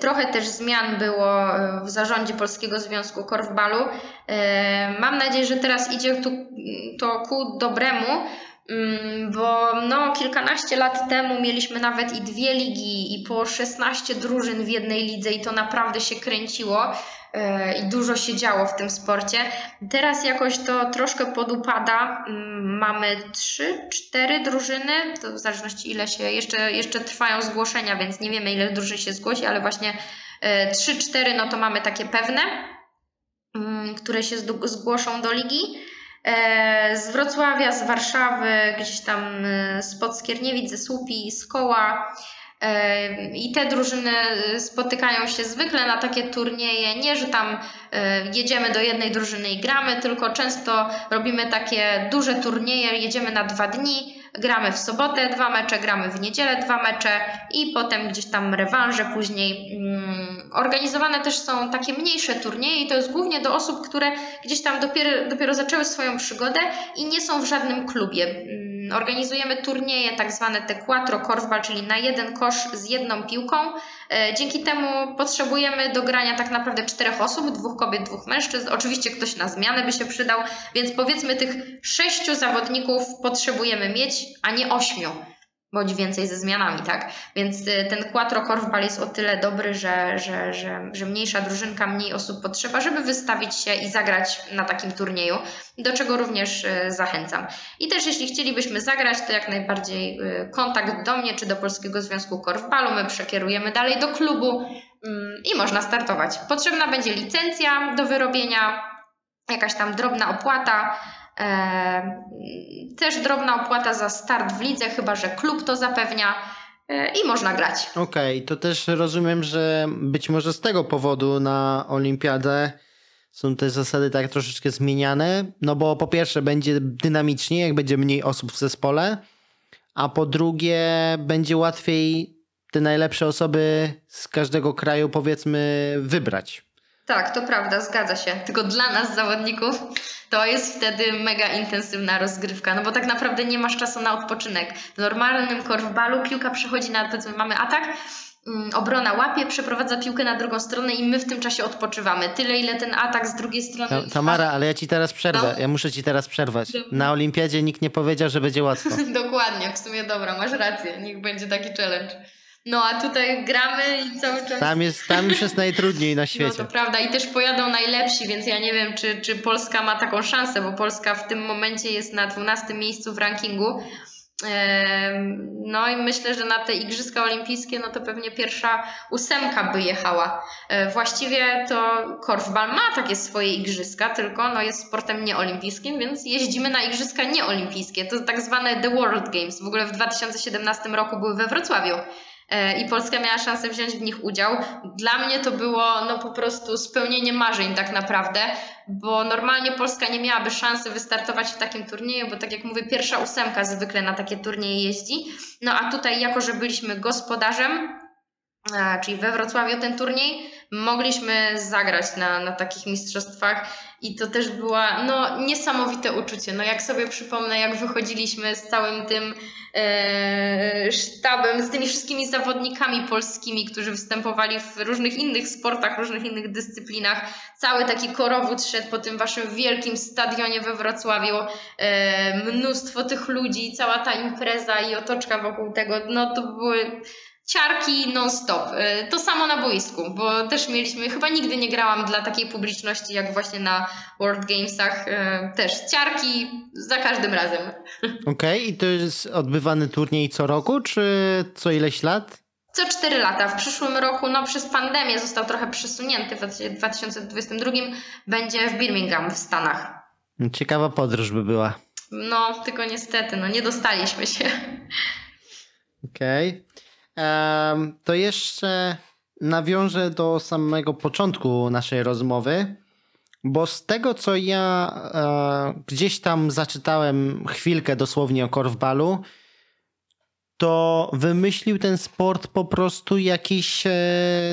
Trochę też zmian było e, w zarządzie Polskiego Związku Korfbalu. E, mam nadzieję, że teraz idzie to ku dobremu, bo no, kilkanaście lat temu mieliśmy nawet i dwie ligi, i po 16 drużyn w jednej lidze, i to naprawdę się kręciło. E, i dużo się działo w tym sporcie. Teraz jakoś to troszkę podupada. Mm, mamy trzy, cztery drużyny, to w zależności ile się, jeszcze, jeszcze trwają zgłoszenia, więc nie wiemy ile drużyn się zgłosi, ale właśnie e, trzy, cztery, no to mamy takie pewne, mm, które się zgłoszą do ligi. E, z Wrocławia, z Warszawy, gdzieś tam spod Skierniewic, ze Słupi, z Koła, i te drużyny spotykają się zwykle na takie turnieje, nie że tam jedziemy do jednej drużyny i gramy, tylko często robimy takie duże turnieje, jedziemy na dwa dni, gramy w sobotę dwa mecze, gramy w niedzielę dwa mecze i potem gdzieś tam rewanże później. Mm, organizowane też są takie mniejsze turnieje i to jest głównie do osób, które gdzieś tam dopiero, dopiero zaczęły swoją przygodę i nie są w żadnym klubie mm, Organizujemy turnieje, tak zwane te quattro korfball, czyli na jeden kosz z jedną piłką. E, dzięki temu potrzebujemy do grania tak naprawdę czterech osób, dwóch kobiet, dwóch mężczyzn. Oczywiście ktoś na zmianę by się przydał, więc powiedzmy tych sześciu zawodników potrzebujemy mieć, a nie ośmiu bądź więcej ze zmianami, tak? Więc y, ten quattro korfball jest o tyle dobry, że, że, że, że mniejsza drużynka, mniej osób potrzeba, żeby wystawić się i zagrać na takim turnieju, do czego również y, zachęcam. I też jeśli chcielibyśmy zagrać, to jak najbardziej y, kontakt do mnie czy do Polskiego Związku Korfbalu, my przekierujemy dalej do klubu mm, i można startować. Potrzebna będzie licencja do wyrobienia, jakaś tam drobna opłata, też drobna opłata za start w lidze, chyba że klub to zapewnia e, i można grać. Okej, okay, to też rozumiem, że być może z tego powodu na olimpiadę są te zasady tak troszeczkę zmieniane, no bo po pierwsze będzie dynamicznie, jak będzie mniej osób w zespole, a po drugie będzie łatwiej te najlepsze osoby z każdego kraju powiedzmy wybrać. Tak, to prawda, zgadza się. Tylko dla nas, zawodników, to jest wtedy mega intensywna rozgrywka, no bo tak naprawdę nie masz czasu na odpoczynek. W normalnym korfbalu piłka przechodzi na, powiedzmy, mamy atak, mm, obrona łapie, przeprowadza piłkę na drugą stronę i my w tym czasie odpoczywamy. Tyle, ile ten atak z drugiej strony Ta. Tamara, ale ja ci teraz przerwę. No. Ja muszę ci teraz przerwać. Dobra. Na olimpiadzie nikt nie powiedział, że będzie łatwo. (laughs) Dokładnie, w sumie dobra, masz rację, niech będzie taki challenge. No a tutaj gramy i cały czas... Tam jest, tam już jest najtrudniej na No świecie. to prawda i też pojadą najlepsi, więc ja nie wiem, czy, czy Polska ma taką szansę, bo Polska w tym momencie jest na 12 miejscu w rankingu. No i myślę, że na te Igrzyska Olimpijskie, no to pewnie pierwsza ósemka by jechała. E, Właściwie to korfbal ma takie swoje igrzyska, tylko no jest sportem nieolimpijskim, więc jeździmy na igrzyska nieolimpijskie. To tak zwane The World Games. W ogóle w 2017 roku były we Wrocławiu i Polska miała szansę wziąć w nich udział. Dla mnie to było no po prostu spełnienie marzeń tak naprawdę, bo normalnie Polska nie miałaby szansy wystartować w takim turnieju, bo tak jak mówię, pierwsza ósemka zwykle na takie turnieje jeździ. No a tutaj jako, że byliśmy gospodarzem, a, czyli we Wrocławiu ten turniej, mogliśmy zagrać na, na takich mistrzostwach i to też była no, niesamowite uczucie. No jak sobie przypomnę, jak wychodziliśmy z całym tym e, sztabem, z tymi wszystkimi zawodnikami polskimi, którzy występowali w różnych innych sportach, różnych innych dyscyplinach. Cały taki korowód szedł po tym waszym wielkim stadionie we Wrocławiu. E, mnóstwo tych ludzi, cała ta impreza i otoczka wokół tego, no to były ciarki non-stop. E, To samo na boisku, bo też mieliśmy, chyba nigdy nie grałam dla takiej publiczności jak właśnie na World Gamesach. E, Też ciarki za każdym razem. (laughs) Okej, i to jest odbywany turniej co roku, czy co ileś lat? Co 4 lata. W przyszłym roku, no przez pandemię został trochę przesunięty. W 2022 będzie w Birmingham w Stanach. Ciekawa podróż by była. No, tylko niestety, no nie dostaliśmy się. (laughs) Okej. Em, to jeszcze nawiążę do samego początku naszej rozmowy, bo z tego co ja e, gdzieś tam zaczytałem chwilkę dosłownie o korfbalu, to wymyślił ten sport po prostu jakiś e,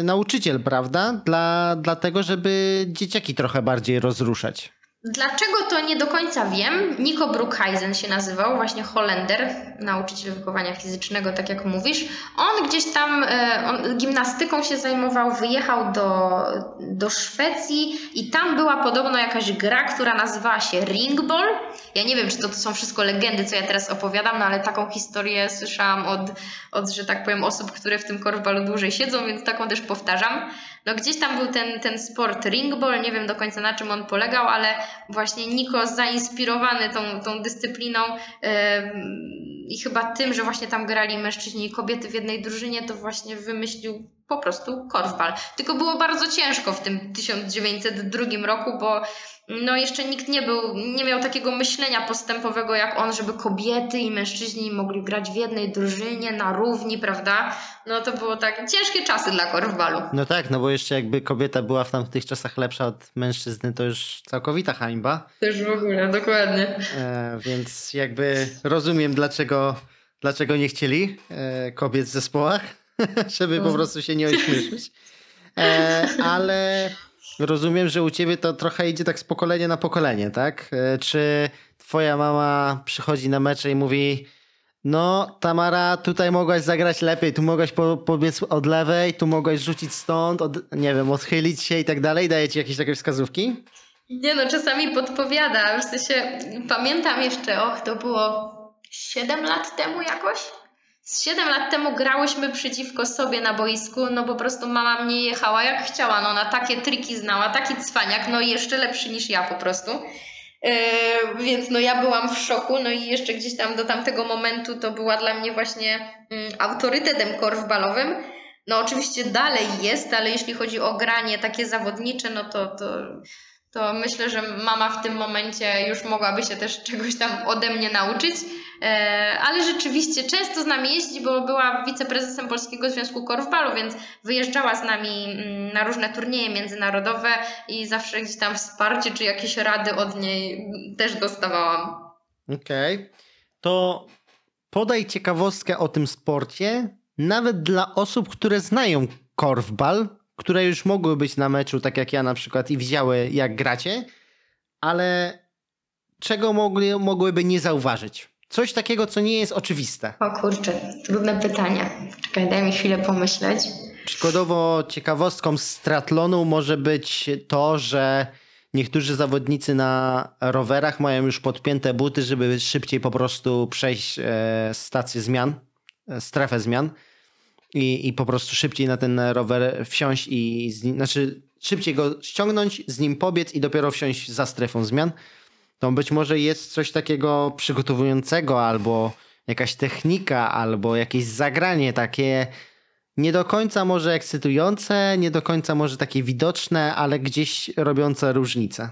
nauczyciel, prawda? Dla, dlatego, żeby dzieciaki trochę bardziej rozruszać. Dlaczego to nie do końca wiem? Nico Broekhuizen się nazywał, właśnie Holender, nauczyciel wychowania fizycznego, tak jak mówisz. On gdzieś tam e, on gimnastyką się zajmował, wyjechał do, do Szwecji i tam była podobno jakaś gra, która nazywała się Ringball. Ja nie wiem, czy to, to są wszystko legendy, co ja teraz opowiadam, no ale taką historię słyszałam od, od, że tak powiem, osób, które w tym korfbalu dłużej siedzą, więc taką też powtarzam. No gdzieś tam był ten, ten sport ringball, nie wiem do końca na czym on polegał, ale właśnie Niko zainspirowany tą, tą dyscypliną em, i chyba tym, że właśnie tam grali mężczyźni i kobiety w jednej drużynie, to właśnie wymyślił po prostu korfbal. Tylko było bardzo ciężko w tym 1902 roku, bo no jeszcze nikt nie był, nie miał takiego myślenia postępowego jak on, żeby kobiety i mężczyźni mogli grać w jednej drużynie na równi, prawda? No to było tak ciężkie czasy dla korfbalu. No tak, no bo jeszcze jakby kobieta była w tamtych czasach lepsza od mężczyzny, to już całkowita hańba. Też w ogóle, dokładnie. E, więc jakby rozumiem, dlaczego, dlaczego nie chcieli e, kobiet w zespołach, (laughs) żeby po Mhm. prostu się nie ośmieszyć. E, ale rozumiem, że u ciebie to trochę idzie tak z pokolenia na pokolenie, tak? E, czy twoja mama przychodzi na mecze i mówi no Tamara, tutaj mogłaś zagrać lepiej, tu mogłaś po, pobiec od lewej, tu mogłaś rzucić stąd, od, nie wiem, odchylić się i tak dalej. Daje ci jakieś takie wskazówki? Nie no, czasami podpowiada. W sensie pamiętam jeszcze, och, to było 7 lat temu jakoś? Z 7 lat temu grałyśmy przeciwko sobie na boisku, no po prostu mama mnie jechała jak chciała, no ona takie triki znała, taki cwaniak, no jeszcze lepszy niż ja po prostu. Yy, więc no ja byłam w szoku, no i jeszcze gdzieś tam do tamtego momentu to była dla mnie właśnie mm, autorytetem korfbalowym. No oczywiście dalej jest, ale jeśli chodzi o granie takie zawodnicze, no to, to, to myślę, że mama w tym momencie już mogłaby się też czegoś tam ode mnie nauczyć. E, ale rzeczywiście często z nami jeździ, bo była wiceprezesem Polskiego Związku Korfbalu, więc wyjeżdżała z nami mm, na różne turnieje międzynarodowe i zawsze gdzieś tam wsparcie czy jakieś rady od niej też dostawałam. Okej. To podaj ciekawostkę o tym sporcie, nawet dla osób, które znają korfbal, które już mogły być na meczu, tak jak ja na przykład, i widziały, jak gracie, ale czego mogli, mogłyby nie zauważyć? Coś takiego, co nie jest oczywiste. O kurczę, trudne pytanie. Czekaj, daj mi chwilę pomyśleć. Przykładowo ciekawostką z triatlonu może być to, że niektórzy zawodnicy na rowerach mają już podpięte buty, żeby szybciej po prostu przejść e, stację zmian, e, strefę zmian i, i po prostu szybciej na ten rower wsiąść i z znaczy szybciej go ściągnąć, z nim pobiec i dopiero wsiąść za strefą zmian. To być może jest coś takiego przygotowującego albo jakaś technika, albo jakieś zagranie takie nie do końca może ekscytujące, nie do końca może takie widoczne, ale gdzieś robiące różnicę.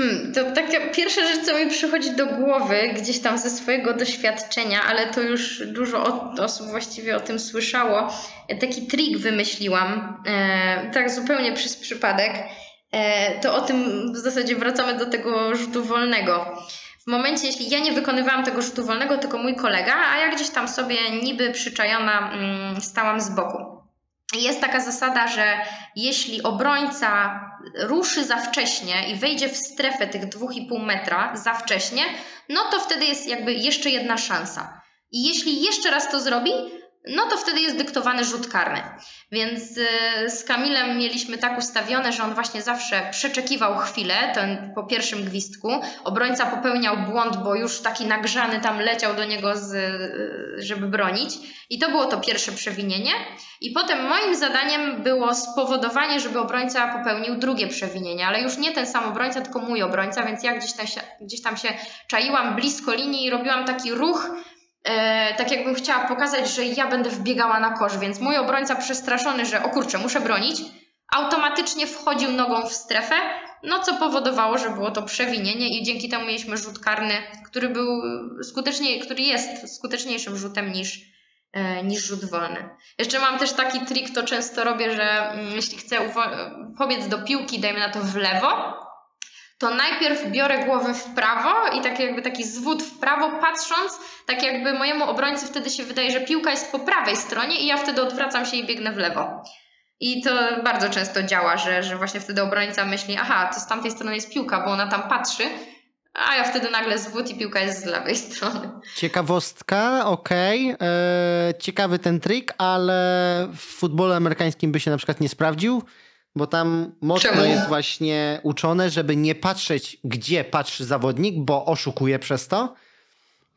Hmm, to taka pierwsza rzecz, co mi przychodzi do głowy, gdzieś tam ze swojego doświadczenia, ale to już dużo osób właściwie o tym słyszało. Taki trik wymyśliłam, e, tak zupełnie przez przypadek. E, to o tym w zasadzie wracamy do tego rzutu wolnego. W momencie, jeśli ja nie wykonywałam tego rzutu wolnego, tylko mój kolega, a ja gdzieś tam sobie niby przyczajona mm, stałam z boku. Jest taka zasada, że jeśli obrońca ruszy za wcześnie i wejdzie w strefę tych 2,5 metra za wcześnie, no to wtedy jest jakby jeszcze jedna szansa. I jeśli jeszcze raz to zrobi, no to wtedy jest dyktowany rzut karny. Więc y, z Kamilem mieliśmy tak ustawione, że on właśnie zawsze przeczekiwał chwilę, ten po pierwszym gwizdku. Obrońca popełniał błąd, bo już taki nagrzany tam leciał do niego, z, y, żeby bronić. I to było to pierwsze przewinienie. I potem moim zadaniem było spowodowanie, żeby obrońca popełnił drugie przewinienie, ale już nie ten sam obrońca, tylko mój obrońca, więc ja gdzieś tam się, gdzieś tam się czaiłam blisko linii i robiłam taki ruch, e, tak jakbym chciała pokazać, że ja będę wbiegała na kosz, więc mój obrońca przestraszony, że o kurczę, muszę bronić, automatycznie wchodził nogą w strefę, no co powodowało, że było to przewinienie i dzięki temu mieliśmy rzut karny, który był skutecznie, który jest skuteczniejszym rzutem niż, e, niż rzut wolny. Jeszcze mam też taki trik, to często robię, że mm, jeśli chcę pobiec do piłki, dajmy na to w lewo, to najpierw biorę głowę w prawo i tak jakby taki zwód w prawo, patrząc, tak jakby mojemu obrońcy wtedy się wydaje, że piłka jest po prawej stronie i ja wtedy odwracam się i biegnę w lewo. I to bardzo często działa, że, że właśnie wtedy obrońca myśli, aha, to z tamtej strony jest piłka, bo ona tam patrzy, a ja wtedy nagle zwód i piłka jest z lewej (laughs) strony. Ciekawostka, okej. Okay. E, ciekawy ten trik, ale w futbolu amerykańskim by się na przykład nie sprawdził bo tam mocno Czemu? jest właśnie uczone, żeby nie patrzeć, gdzie patrzy zawodnik, bo oszukuje przez to,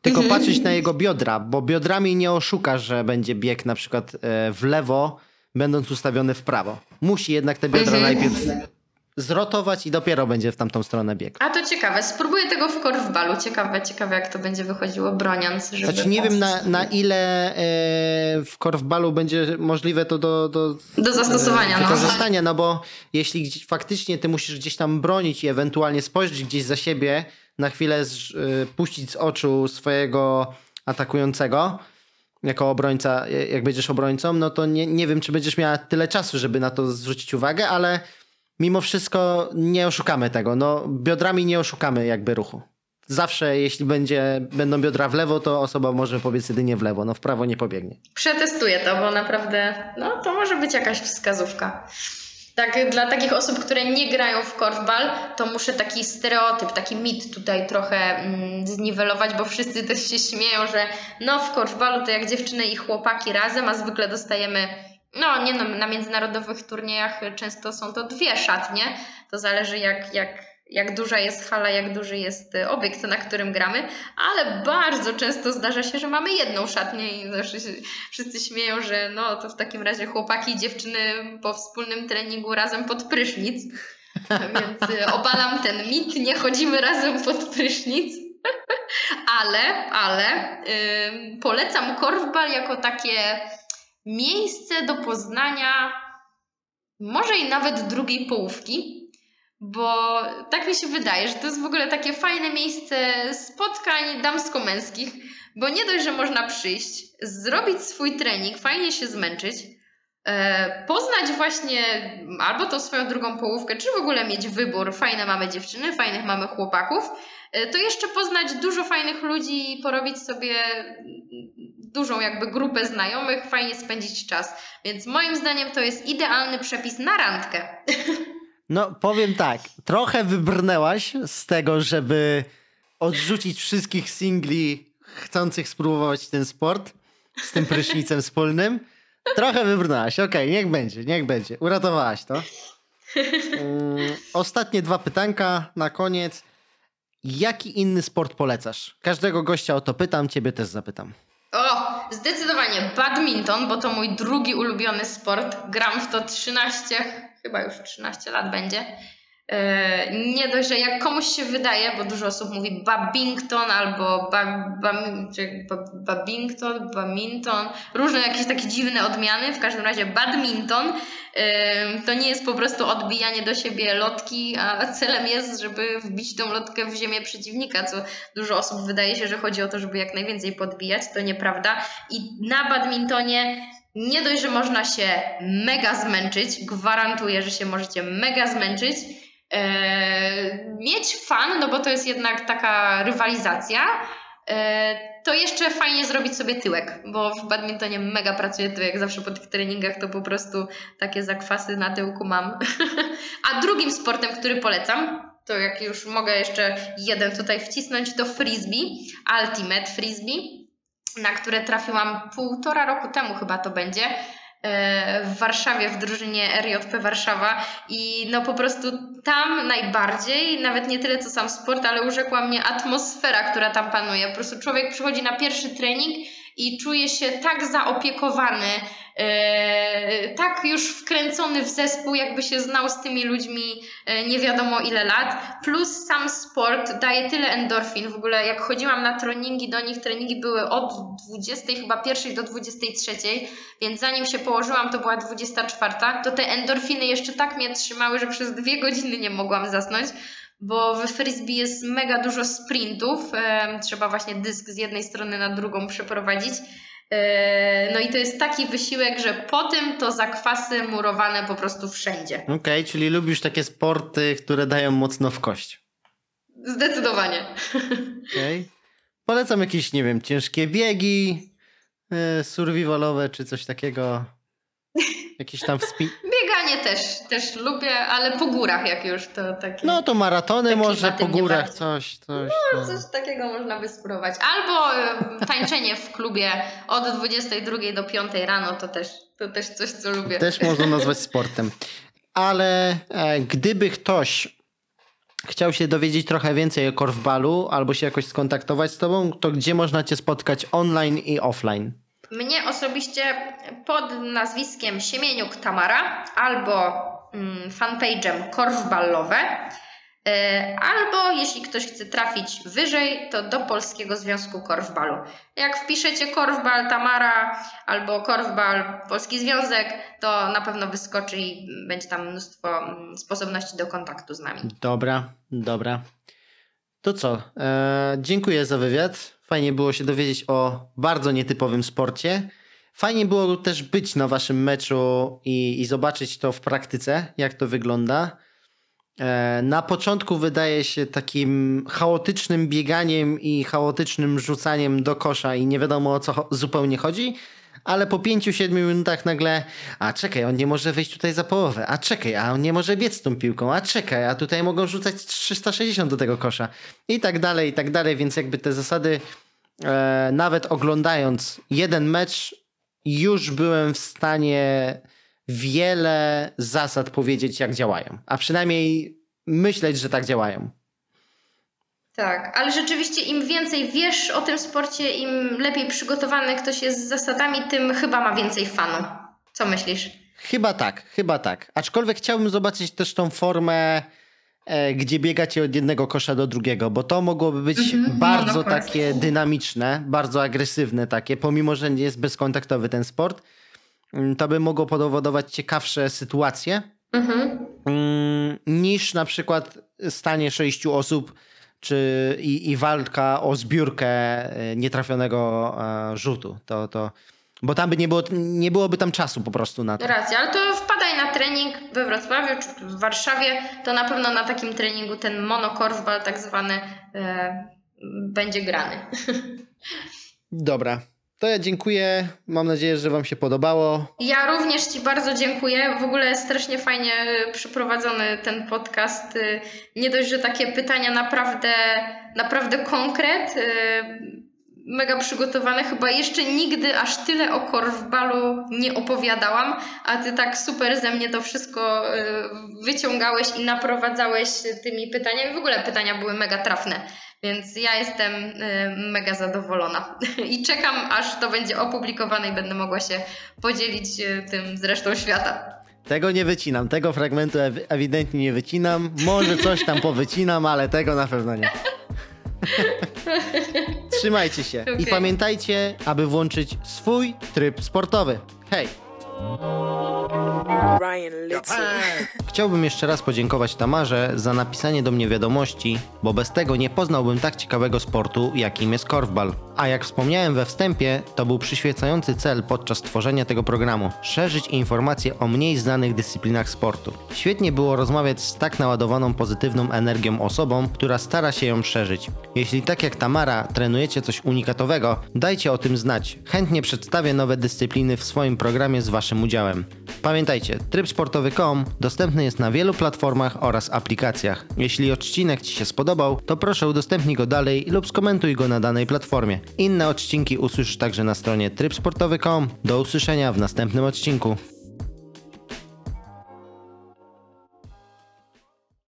tylko mhm. patrzeć na jego biodra, bo biodrami nie oszuka, że będzie bieg na przykład e, w lewo, będąc ustawiony w prawo. Musi jednak te biodra mhm. najpierw zrotować i dopiero będzie w tamtą stronę bieg. A to ciekawe, spróbuję tego w korfbalu. Ciekawe, ciekawe jak to będzie wychodziło broniąc. Żeby znaczy nie wiem na, na ile e, w korfbalu będzie możliwe to do, do, do zastosowania. E, wykorzystania, no. no bo jeśli faktycznie ty musisz gdzieś tam bronić i ewentualnie spojrzeć gdzieś za siebie, na chwilę z, e, puścić z oczu swojego atakującego, jako obrońca, jak będziesz obrońcą, no to nie, nie wiem, czy będziesz miała tyle czasu, żeby na to zwrócić uwagę, ale mimo wszystko nie oszukamy tego. No, biodrami nie oszukamy jakby ruchu. Zawsze, jeśli będzie, będą biodra w lewo, to osoba może pobiec jedynie w lewo, no w prawo nie pobiegnie. Przetestuję to, bo naprawdę, no to może być jakaś wskazówka. Tak, dla takich osób, które nie grają w korfbal, to muszę taki stereotyp, taki mit tutaj trochę mm, zniwelować, bo wszyscy też się śmieją, że no w korfbalu to jak dziewczyny i chłopaki razem, a zwykle dostajemy no, nie no, na międzynarodowych turniejach często są to dwie szatnie. To zależy jak, jak, jak duża jest hala, jak duży jest y, obiekt, na którym gramy, ale bardzo często zdarza się, że mamy jedną szatnię i zawsze się, wszyscy śmieją, że no to w takim razie chłopaki i dziewczyny po wspólnym treningu razem pod prysznic. (laughs) Więc y, obalam ten mit, nie chodzimy razem pod prysznic. (laughs) ale, ale yy, polecam korfbal jako takie miejsce do poznania może i nawet drugiej połówki, bo tak mi się wydaje, że to jest w ogóle takie fajne miejsce spotkań damsko-męskich, bo nie dość, że można przyjść, zrobić swój trening, fajnie się zmęczyć, e, poznać właśnie albo tą swoją drugą połówkę, czy w ogóle mieć wybór, fajne mamy dziewczyny, fajnych mamy chłopaków, e, to jeszcze poznać dużo fajnych ludzi i porobić sobie dużą jakby grupę znajomych, fajnie spędzić czas. Więc moim zdaniem to jest idealny przepis na randkę. No, powiem tak, trochę wybrnęłaś z tego, żeby odrzucić wszystkich singli chcących spróbować ten sport z tym prysznicem wspólnym. Trochę wybrnęłaś, okej, okay, niech będzie, niech będzie. Uratowałaś to. Um, ostatnie dwa pytanka na koniec. Jaki inny sport polecasz? Każdego gościa o to pytam, ciebie też zapytam. O, zdecydowanie badminton, bo to mój drugi ulubiony sport. Gram w to 13, chyba już 13 lat będzie. E, nie dość, że jak komuś się wydaje, bo dużo osób mówi Babington albo ba, ba, ba, Babington, Badminton, różne jakieś takie dziwne odmiany, w każdym razie badminton e, to nie jest po prostu odbijanie do siebie lotki, a celem jest, żeby wbić tą lotkę w ziemię przeciwnika, co dużo osób wydaje się, że chodzi o to, żeby jak najwięcej podbijać, to nieprawda. I na badmintonie nie dość, że można się mega zmęczyć, gwarantuję, że się możecie mega zmęczyć, mieć fan, no bo to jest jednak taka rywalizacja, e, to jeszcze fajnie zrobić sobie tyłek, bo w badmintonie mega pracuję tyłek, zawsze po tych treningach to po prostu takie zakwasy na tyłku mam. (laughs) A drugim sportem, który polecam, to jak już mogę jeszcze jeden tutaj wcisnąć, to frisbee, ultimate frisbee, na które trafiłam półtora roku temu chyba to będzie. E, w Warszawie, w drużynie RJP Warszawa i no po prostu tam najbardziej, nawet nie tyle co sam sport, ale urzekła mnie atmosfera, która tam panuje. Po prostu człowiek przychodzi na pierwszy trening i czuje się tak zaopiekowany, e, tak już wkręcony w zespół, jakby się znał z tymi ludźmi e, nie wiadomo ile lat. Plus sam sport daje tyle endorfin. W ogóle jak chodziłam na treningi, do nich treningi były od 20 chyba pierwszej do 23, więc zanim się położyłam, to była 24, to te endorfiny jeszcze tak mnie trzymały, że przez dwie godziny nie mogłam zasnąć bo w frisbee jest mega dużo sprintów. Trzeba właśnie dysk z jednej strony na drugą przeprowadzić. E, no i to jest taki wysiłek, że po tym to zakwasy murowane po prostu wszędzie. Okej, okay, czyli lubisz takie sporty, które dają mocno w kość. Zdecydowanie. Okej. Okay. Polecam jakieś, nie wiem, ciężkie biegi, e, survivalowe czy coś takiego. Jakieś tam wspin... Bieganie też, też lubię, ale po górach jak już to takie... No to maratony może po górach, coś, coś. No, coś takiego można by spróbować. Albo tańczenie w klubie od 22 do 5 rano, to też, to też coś, co lubię. Też można nazwać sportem. Ale e, gdyby ktoś chciał się dowiedzieć trochę więcej o korfbalu albo się jakoś skontaktować z tobą, to gdzie można cię spotkać online i offline? Mnie osobiście pod nazwiskiem Siemieniuk Tamara albo mm, fanpage'em Korfballowe, e, albo jeśli ktoś chce trafić wyżej, to do Polskiego Związku Korfbalu. Jak wpiszecie Korfbal Tamara albo Korfbal Polski Związek, to na pewno wyskoczy i będzie tam mnóstwo mm, sposobności do kontaktu z nami. Dobra, dobra. To co? Eee, dziękuję za wywiad. Fajnie było się dowiedzieć o bardzo nietypowym sporcie. Fajnie było też być na waszym meczu i, i zobaczyć to w praktyce, jak to wygląda. E, na początku wydaje się takim chaotycznym bieganiem i chaotycznym rzucaniem do kosza i nie wiadomo o co zupełnie chodzi, ale po 5-7 minutach nagle, a czekaj, on nie może wejść tutaj za połowę, a czekaj, a on nie może biec tą piłką, a czekaj, a tutaj mogą rzucać 360 do tego kosza i tak dalej, i tak dalej, więc jakby te zasady e, nawet oglądając jeden mecz już byłem w stanie wiele zasad powiedzieć jak działają, a przynajmniej myśleć, że tak działają. Tak, ale rzeczywiście im więcej wiesz o tym sporcie, im lepiej przygotowany ktoś jest z zasadami, tym chyba ma więcej fanu. Co myślisz? Chyba tak, chyba tak. Aczkolwiek chciałbym zobaczyć też tą formę, e, gdzie biegacie od jednego kosza do drugiego, bo to mogłoby być mm -hmm, bardzo no, takie dynamiczne, bardzo agresywne takie, pomimo, że nie jest bezkontaktowy ten sport. Mm, to by mogło powodować ciekawsze sytuacje mm -hmm. niż na przykład stanie sześciu osób czy i, i walka o zbiórkę e, nietrafionego e, rzutu. To, to, bo tam by nie, było, nie byłoby tam czasu po prostu na to. Racja, ale to wpadaj na trening we Wrocławiu czy w Warszawie, to na pewno na takim treningu ten monokorfbal tak zwany e, będzie grany. (laughs) Dobra. To ja dziękuję. Mam nadzieję, że Wam się podobało. Ja również Ci bardzo dziękuję. W ogóle strasznie fajnie przeprowadzony ten podcast. Y, Nie dość, że takie pytania naprawdę, naprawdę konkret, y, mega przygotowane. Chyba jeszcze nigdy aż tyle o korfbalu nie opowiadałam, a Ty tak super ze mnie to wszystko y, wyciągałeś i naprowadzałeś tymi pytaniami. W ogóle pytania były mega trafne. Więc ja jestem y, mega zadowolona (laughs) i czekam, aż to będzie opublikowane i będę mogła się podzielić y, tym z resztą świata. Tego nie wycinam, tego fragmentu ew- ewidentnie nie wycinam. Może coś tam powycinam, ale tego na pewno nie. (laughs) Trzymajcie się i Okej. pamiętajcie, aby włączyć swój tryb sportowy. Hej! Ryan Little. (laughs) Chciałbym jeszcze raz podziękować Tamarze za napisanie do mnie wiadomości, bo bez tego nie poznałbym tak ciekawego sportu, jakim jest korfbal. A jak wspomniałem we wstępie, to był przyświecający cel podczas tworzenia tego programu szerzyć informacje o mniej znanych dyscyplinach sportu. Świetnie było rozmawiać z tak naładowaną pozytywną energią osobą, która stara się ją szerzyć. Jeśli tak jak Tamara trenujecie coś unikatowego, dajcie o tym znać. Chętnie przedstawię nowe dyscypliny w swoim programie z Waszym udziałem. Pamiętajcie, tryb sportowy.com dostępny jest na wielu platformach oraz aplikacjach. Jeśli odcinek Ci się spodobał, to proszę udostępnij go dalej lub skomentuj go na danej platformie. Inne odcinki usłyszysz także na stronie trybsportowy.com. Do usłyszenia w następnym odcinku.